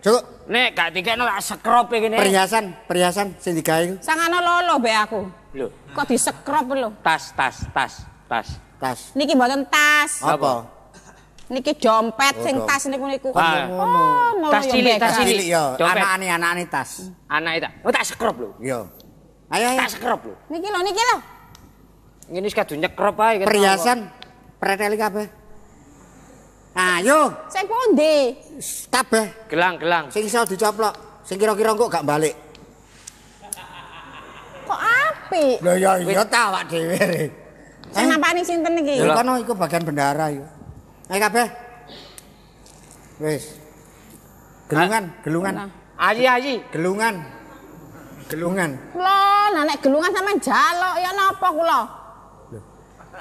Speaker 6: Cukup.
Speaker 7: Nek gak dikekno tak sekrope kene.
Speaker 6: Perhiasan, perhiasan sing digawe iku.
Speaker 4: Sangana lolo be aku.
Speaker 7: Lho,
Speaker 4: Kok disekrop lho.
Speaker 7: tas, tas, tas, tas.
Speaker 6: tas.
Speaker 4: Niki mboten tas.
Speaker 6: Apa?
Speaker 4: Niki dompet
Speaker 6: Oh,
Speaker 4: sing tas niku niku.
Speaker 7: Ah.
Speaker 4: Oh, ngono
Speaker 7: Tas
Speaker 4: ya,
Speaker 7: cilik, tas cilik.
Speaker 6: Anakane anakane tas.
Speaker 7: Anak itu. Oh, tak sekrop lho.
Speaker 6: Yo. Ayo ayo.
Speaker 7: Tak sekrop lho.
Speaker 4: Niki lho, niki lho.
Speaker 7: Ngene wis kadung nyekrop ae.
Speaker 6: Perhiasan preteli kabeh. Ayo,
Speaker 4: Sing pundi?
Speaker 6: kabeh
Speaker 7: Gelang-gelang.
Speaker 6: sing iso dicoplok. Sing kira-kira kok gak balik.
Speaker 4: Kok apik?
Speaker 6: Lho ya iya ta awak dhewe.
Speaker 4: Sing nampani sinten niki?
Speaker 6: Ya kono iku bagian bendara iku. Ayo kabeh. Wis. Gelungan, gelungan.
Speaker 7: Ayi-ayi.
Speaker 6: Gelungan. Gelungan.
Speaker 4: Lho, nah nek gelungan sampean jaluk ya napa kula?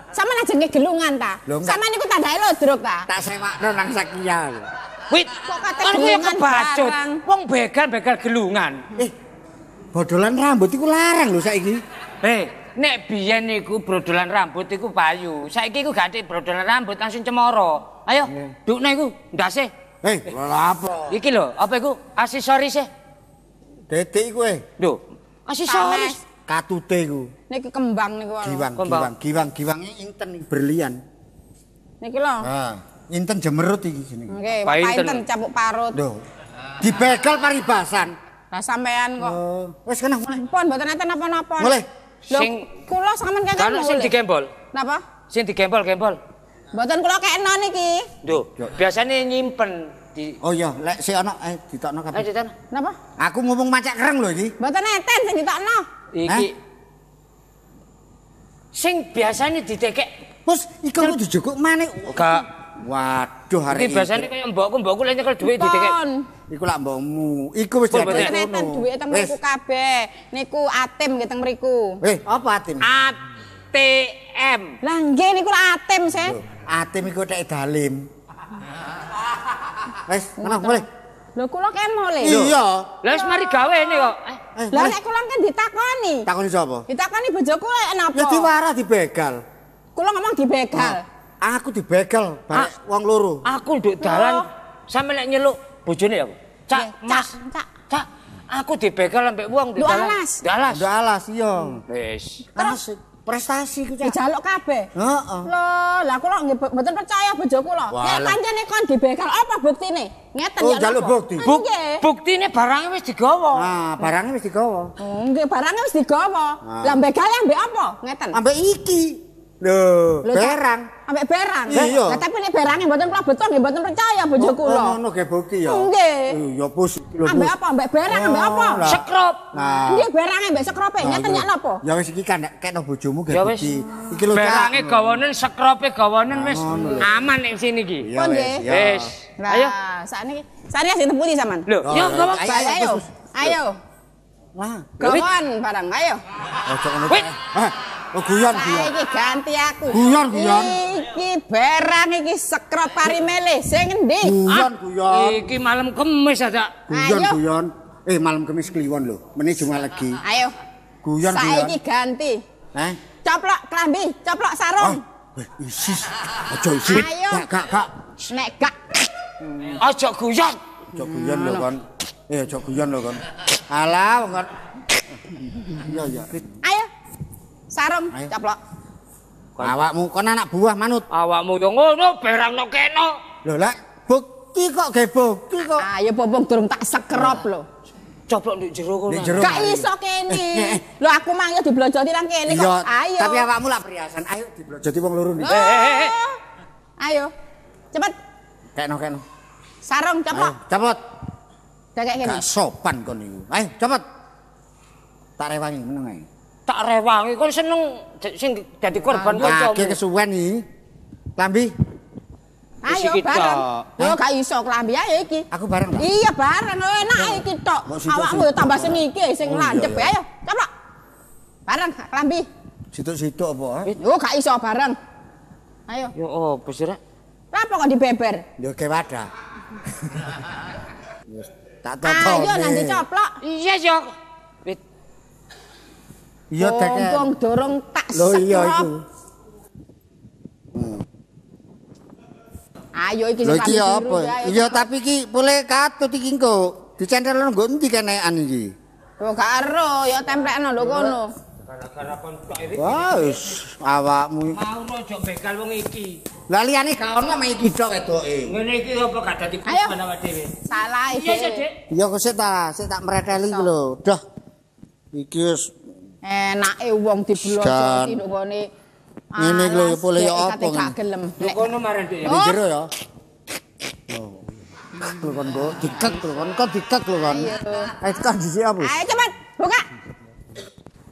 Speaker 4: Sampeyan ajenge gelungan ta?
Speaker 6: Lho.
Speaker 4: Sampeyan niku tandhae lodrok ta?
Speaker 6: Tak sewakno nang Sakia. lho.
Speaker 7: Wit,
Speaker 4: Kok kate gelungan
Speaker 7: kebacut. Wong begal-begal gelungan.
Speaker 6: Eh, bodolan rambut iku larang lho saiki.
Speaker 7: Hei, nek biyen niku brodolan rambut iku payu. Saiki iku gak atik brodolan rambut langsung cemoro. Ayo, dukne iku, ndase.
Speaker 6: Hei, lha apa?
Speaker 7: Iki lho, apa iku? Aksesoris e.
Speaker 6: Dedek iku eh.
Speaker 7: Lho, aksesoris.
Speaker 6: Katute iku.
Speaker 4: Niki kembang niku lho.
Speaker 6: Giwang,
Speaker 7: Kembang.
Speaker 6: giwang, giwang, giwange inten iki berlian.
Speaker 4: Niki lho.
Speaker 6: Ah, inten jemerut iki jenenge.
Speaker 4: Nggih,
Speaker 7: Apa inten?
Speaker 4: painten capuk parut.
Speaker 6: Lho. Dibegal paribasan.
Speaker 4: Lah sampean kok.
Speaker 6: Oh, wis kena mulai.
Speaker 4: Pun mboten enten napa-napa.
Speaker 6: Mulai.
Speaker 4: Lho,
Speaker 7: Sing-
Speaker 4: kula sampean kakek
Speaker 7: Kan sing digembol.
Speaker 4: Napa?
Speaker 7: Sing digembol-gembol.
Speaker 4: Mboten kula kekno niki.
Speaker 7: Duh, biasanya nyimpen di
Speaker 6: Oh iya, lek si ana eh ditokno kabeh.
Speaker 7: di sana.
Speaker 4: Napa?
Speaker 6: Aku ngomong macak kereng lho iki.
Speaker 4: Mboten enten sing ditokno.
Speaker 7: Iki sing biasanya didekek
Speaker 6: Bos, iku kok dijogok maneh.
Speaker 7: Gak.
Speaker 6: Waduh, hari
Speaker 7: Iki biasanya kaya mbokku, mbokku lek nyekel duit didekek.
Speaker 4: Pun.
Speaker 6: Iku lak mbokmu. Iku wis
Speaker 7: Pun,
Speaker 6: diadek
Speaker 7: mboten.
Speaker 4: Enten duwike teng mriku kabeh. Niku atim nggih teng mriku.
Speaker 6: Eh, apa atim?
Speaker 7: ATM.
Speaker 4: Lah nggih niku lak atim, Se.
Speaker 6: Atim iku tek dalim. Wis, ngono mulai.
Speaker 4: Lho kula kemo le.
Speaker 6: Iya.
Speaker 7: Lah wis mari gawe ini kok. Eh,
Speaker 6: Eh,
Speaker 4: Lah nek kula kan ditakoni.
Speaker 6: takoni sapa?
Speaker 4: Ditakoni bojoku lek napa?
Speaker 6: Ya diwarah dibegal.
Speaker 4: Kula ngomong dibegal.
Speaker 6: Aku dibegal barek wong loro.
Speaker 7: aku nduk dalan sampe lek nyeluk bojone ya. Cak,
Speaker 4: Nggih,
Speaker 7: Mas.
Speaker 4: Cak.
Speaker 7: Cak, aku dibegal sampe wong di dalan.
Speaker 4: alas.
Speaker 7: Di alas.
Speaker 6: Ndak alas iya.
Speaker 7: Wis.
Speaker 6: Asik. Prestasi ku cak.
Speaker 4: Dijaluk kabeh.
Speaker 6: Heeh.
Speaker 4: Loh, lah kula nggih bo- mboten percaya bojo kula. Nek pancene kon dibegal apa buktine? Ngeten
Speaker 6: Oh,
Speaker 4: ya
Speaker 6: njaluk
Speaker 4: napa?
Speaker 6: bukti.
Speaker 7: Buk,
Speaker 4: Nggih.
Speaker 7: buktine barangnya wis digawa.
Speaker 6: Nah, barangnya wis digawa.
Speaker 4: Oh, nggih barangnya wis digawa. Lah begale ambek apa? Ngeten.
Speaker 6: Ambek iki. Lho,
Speaker 4: Lho, Cak.
Speaker 6: barang.
Speaker 4: Ambek barang.
Speaker 6: Iya.
Speaker 4: Lah tapi nek barangnya mboten kula betul nggih mboten percaya bojo kula.
Speaker 6: Oh, ngono ge bukti ya.
Speaker 4: Nggih.
Speaker 6: Ya pus. lho,
Speaker 4: Ambek apa? Ambek barang ambek apa?
Speaker 6: Oh, lah.
Speaker 7: Sekrop.
Speaker 6: Nah.
Speaker 4: Nggih barangnya ambek sekrope.
Speaker 6: Nah, iya.
Speaker 4: ya napa?
Speaker 6: Ya wis iki kan kekno bojomu ge
Speaker 7: Ya wis.
Speaker 6: bukti. Iki lho Cak.
Speaker 7: Barangnya gawanen, sekrope gawanen wis aman ning sini iki.
Speaker 6: Wis.
Speaker 4: nggih.
Speaker 7: Wis. Ayo.
Speaker 4: sakniki sakniki sing temputi sampean.
Speaker 7: Lho,
Speaker 6: Oh,
Speaker 7: yo gawa.
Speaker 6: ayo,
Speaker 4: Ayo.
Speaker 6: Wah.
Speaker 4: Gawan barang, ayo.
Speaker 6: Ojo ngono. Oh guyon guyon.
Speaker 4: Saiki ganti aku.
Speaker 6: Guyon, guyon.
Speaker 4: Iki barang iki sekrop parimele sing endi?
Speaker 6: Guyon guyon.
Speaker 7: Iki malam kemis ada.
Speaker 6: Guyon
Speaker 4: Ayo.
Speaker 6: guyon. Eh malam kemis kliwon lho. Meni Jumat legi.
Speaker 4: Ayo.
Speaker 6: Guyon
Speaker 4: Saiki
Speaker 6: guyon.
Speaker 4: ganti.
Speaker 6: Eh?
Speaker 4: Coplok klambi, coplok
Speaker 6: Oh,
Speaker 4: sarung.
Speaker 6: weh, isis. Ojo isis.
Speaker 4: Ayo.
Speaker 6: Gak gak gak.
Speaker 4: Nek gak
Speaker 7: Aja guyon.
Speaker 6: Ojo guyon lho kon. Eh ojo guyon lho kon. Alah wong kon. Iya iya.
Speaker 4: Ayo. Sarung
Speaker 6: Ayo.
Speaker 4: coplok.
Speaker 6: Awakmu kon anak buah manut.
Speaker 7: Awakmu yo ngono, barang no keno.
Speaker 6: Lho lek bukti kok ge bukti kok.
Speaker 4: Ayo bobong durung tak sekrop lho.
Speaker 7: Coplok nduk jero kono.
Speaker 4: Gak iso
Speaker 6: Eh,
Speaker 4: kene.
Speaker 6: eh.
Speaker 4: Lho aku mang yo diblojoti nang kene kok. Ayo.
Speaker 6: tapi awakmu lah perhiasan. Ayo diblojoti wong loro.
Speaker 7: Eh, eh, eh.
Speaker 4: Ayo. Cepet
Speaker 6: Kekno kekno.
Speaker 4: sarung
Speaker 6: Ayo,
Speaker 4: coplok.
Speaker 6: cepet.
Speaker 4: Kayak gini.
Speaker 6: Gak sopan kon niku. Ayo cepet. Tak rewangi meneng ae.
Speaker 7: Tak rewangi kon seneng sing dadi korban kancamu.
Speaker 6: kesuwen iki. Lambi,
Speaker 4: Ayo bareng. Yo gak iso klambi ayo iki.
Speaker 6: aku bareng tak?
Speaker 4: Iya bareng lho enak iki tok. Awakmu yo tambah sing iki sing
Speaker 6: Oh,
Speaker 4: landhep
Speaker 6: iya.
Speaker 4: ayo. Coplok. Bareng klambi.
Speaker 6: Situ-situ apa?
Speaker 4: Yo gak iso bareng. Ayo.
Speaker 7: Yo opo sih rek?
Speaker 4: Kenapa kok dibeber?
Speaker 6: Yo ke wadah. Tak toto.
Speaker 4: Ayo nanti coplok.
Speaker 7: Iya yo.
Speaker 6: Iya teke.
Speaker 4: Mumpung dorong tak
Speaker 6: Lho iya
Speaker 4: sekrop.
Speaker 6: iku.
Speaker 4: Ayo iki sing
Speaker 6: iki apa? Iya tapi iki boleh katut iki engko. Dicentelno nggo endi kenekan iki?
Speaker 4: Yo gak ero, yo templekno lho kono.
Speaker 7: gara-gara kon tok iki.
Speaker 6: Wah, wis awakmu.
Speaker 7: Mau rojo begal wong iki.
Speaker 6: Lah liyane gak ono mek iki tok wedoke.
Speaker 7: Ngene iki apa gak dadi korban awak dhewe?
Speaker 4: Salah
Speaker 7: Iya
Speaker 4: iki.
Speaker 7: iya, Dik.
Speaker 6: Ya kok sik ta, sik tak mreteli iki lho. Dah. Iki wis
Speaker 4: Enake wong diblosoti nduk gone.
Speaker 6: Ngene iki lho, boleh ya
Speaker 4: dek
Speaker 6: apa ngene?
Speaker 4: Nek
Speaker 7: kono maren Dik.
Speaker 6: Ini jero ya. Oh. Lho kon go dikek lho kon kok dikek lho kon. Ayo kan dhisik apa?
Speaker 4: Ayo cepet buka.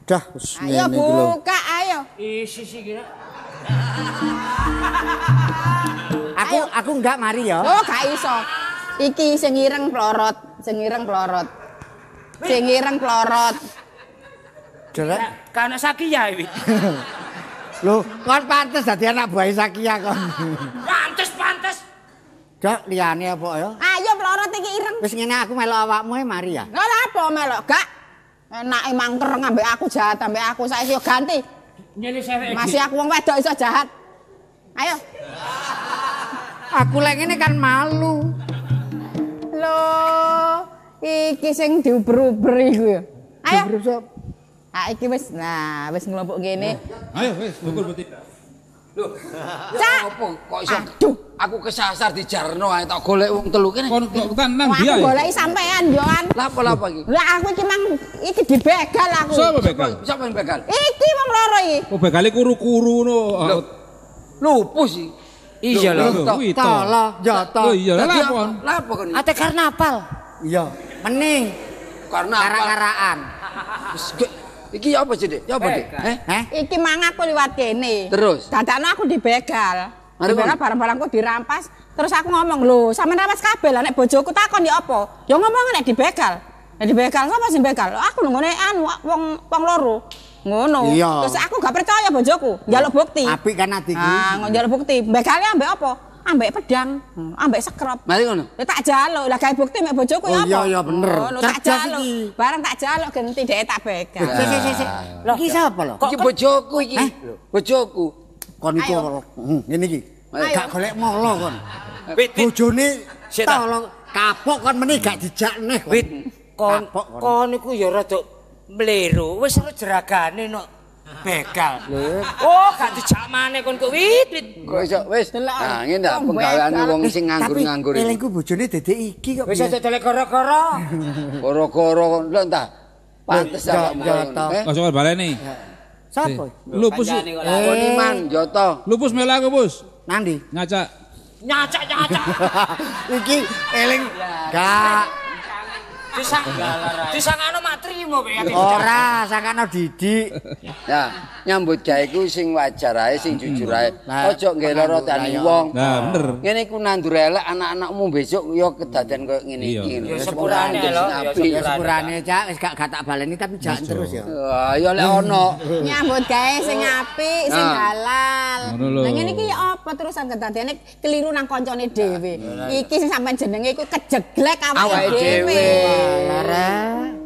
Speaker 6: Dah wis
Speaker 4: Ayo
Speaker 6: ngene iki lho.
Speaker 4: buka ayo.
Speaker 7: Isi sih kira.
Speaker 6: Aku aku enggak mari ya.
Speaker 4: Oh gak iso. Iki sing ireng plorot, sing ireng plorot. Sing ireng plorot.
Speaker 6: Derek.
Speaker 7: Kana sakia iki.
Speaker 6: Lho, kon pantes dadi anak buah Sakia kon.
Speaker 7: Pantes pantes.
Speaker 6: Dak liyane apa ya?
Speaker 4: Ayo plorot iki ireng.
Speaker 6: Wis ngene aku melok awakmu ae mari ya.
Speaker 4: Lha apa melok gak? Enake mangker ngambek aku jahat ambek aku saiki yo ganti. Masih aku wong wedok iso jahat. Ayo.
Speaker 6: Aku lek ngene kan malu.
Speaker 4: Loh, iki sing diuber-uber iku ya. Ayo. Ah iki wis nah wis ngelompok kene.
Speaker 3: Ayo wis, bukul.
Speaker 4: Cak.
Speaker 1: Apa kok iso
Speaker 4: Aduh.
Speaker 1: aku kesasar di Jarno ae tak golek wong telu kene.
Speaker 3: Kon tenan
Speaker 4: Wah,
Speaker 3: dia.
Speaker 4: aku
Speaker 3: ya?
Speaker 4: goleki sampean Joan.
Speaker 1: Lah apa lah apa iki?
Speaker 4: Lah aku iki mang iki dibegal aku.
Speaker 3: Sopo begal?
Speaker 1: Siapa yang begal?
Speaker 4: Iki wong loro iki.
Speaker 3: Oh begale kuru-kuru no.
Speaker 1: Loh. Lupus sih.
Speaker 7: Iya lho.
Speaker 3: To.
Speaker 6: tolo.
Speaker 3: Oh iya, lah apa?
Speaker 1: apa? Lah apa kon?
Speaker 7: Ate karnaval.
Speaker 6: Iya, mending
Speaker 1: Karena apa? Iki apa sih, Dik? Ya apa, Dik? Eh?
Speaker 6: Heh?
Speaker 4: Iki mang aku liwat kene.
Speaker 1: Terus?
Speaker 4: Dadakno aku dibegal. Dibegal barang-barangku dirampas. Terus aku ngomong, "Lho, sampean rampas kabeh lah nek bojoku takon ya apa?" Ya ngomong nek dibegal. Nek dibegal sapa sing begal? Aku lho ngene anu wong wong loro. Ngono. Terus aku gak percaya bojoku, njaluk bukti.
Speaker 6: Apik kan adikku.
Speaker 4: Ah, njaluk bukti. Begale ambek apa? Ambek pedang, ambek sekrop.
Speaker 1: Mari ngono.
Speaker 4: Ya tak jaluk, lah gawe bukti mek bojoku ya
Speaker 6: Oh,
Speaker 4: apa?
Speaker 6: iya, iya, bener.
Speaker 4: Ngono, tak
Speaker 6: Cerdas
Speaker 4: jaluk.
Speaker 6: iki.
Speaker 4: Bareng tak jaluk genti dhek tak begal.
Speaker 6: Sik sik sik sik. Iki sapa lho?
Speaker 1: Iki bojoku iki. Bojoku.
Speaker 6: Kon iku? Hmm, ngene iki. Gak golek molo kon. Bojone tolong kapok kon meneh gak dijak neh. kon.
Speaker 7: wit. Kon
Speaker 6: Kapok kon.
Speaker 7: iku ya rada mleru. Wis ora jeragane no begal. Oh, gak dijak maneh kon kok wit, wit.
Speaker 1: Kok iso wis.
Speaker 4: Delok.
Speaker 1: Nah, ngene
Speaker 4: Wong
Speaker 1: penggaweane wong sing nganggur-nganggur
Speaker 6: Tapi
Speaker 1: iki.
Speaker 6: elingku bojone dedek iki kok.
Speaker 7: Wis aja telek koro-koro.
Speaker 1: Koro-koro lho entah. Pantes
Speaker 6: ya,
Speaker 1: ngono. Eh?
Speaker 3: Kok sok baleni.
Speaker 6: Sapa?
Speaker 3: Lupus.
Speaker 7: Kancane kok.
Speaker 1: Eh, Joto.
Speaker 3: Lupus melu aku, Bus.
Speaker 6: Nandi?
Speaker 3: Ngacak.
Speaker 7: Nyacak-nyacak.
Speaker 6: iki eling gak
Speaker 7: Disang disangano mak trimo ati.
Speaker 6: ora sakano didik.
Speaker 1: Ya, nyambut gawe iku sing wajar ae, sing jujur ae. Ojo nggae lara tani wong.
Speaker 3: Nah, bener.
Speaker 1: Ngene iku nandur elek anak-anakmu besok ya kedaden koyo ngene iki.
Speaker 7: Ya sepurane lho, ya sepurane.
Speaker 6: cak wis gak gak tak baleni tapi jangan terus ya.
Speaker 1: Wah, ya lek ono.
Speaker 4: Nyambut gawe sing apik, sing
Speaker 1: Nah.
Speaker 4: halal. Lah ngene iki ya apa terusan kedadiane keliru nang kancane dhewe. Iki sing sampean jenenge iku kejeglek
Speaker 1: Awake
Speaker 4: dhewe.
Speaker 6: Lara.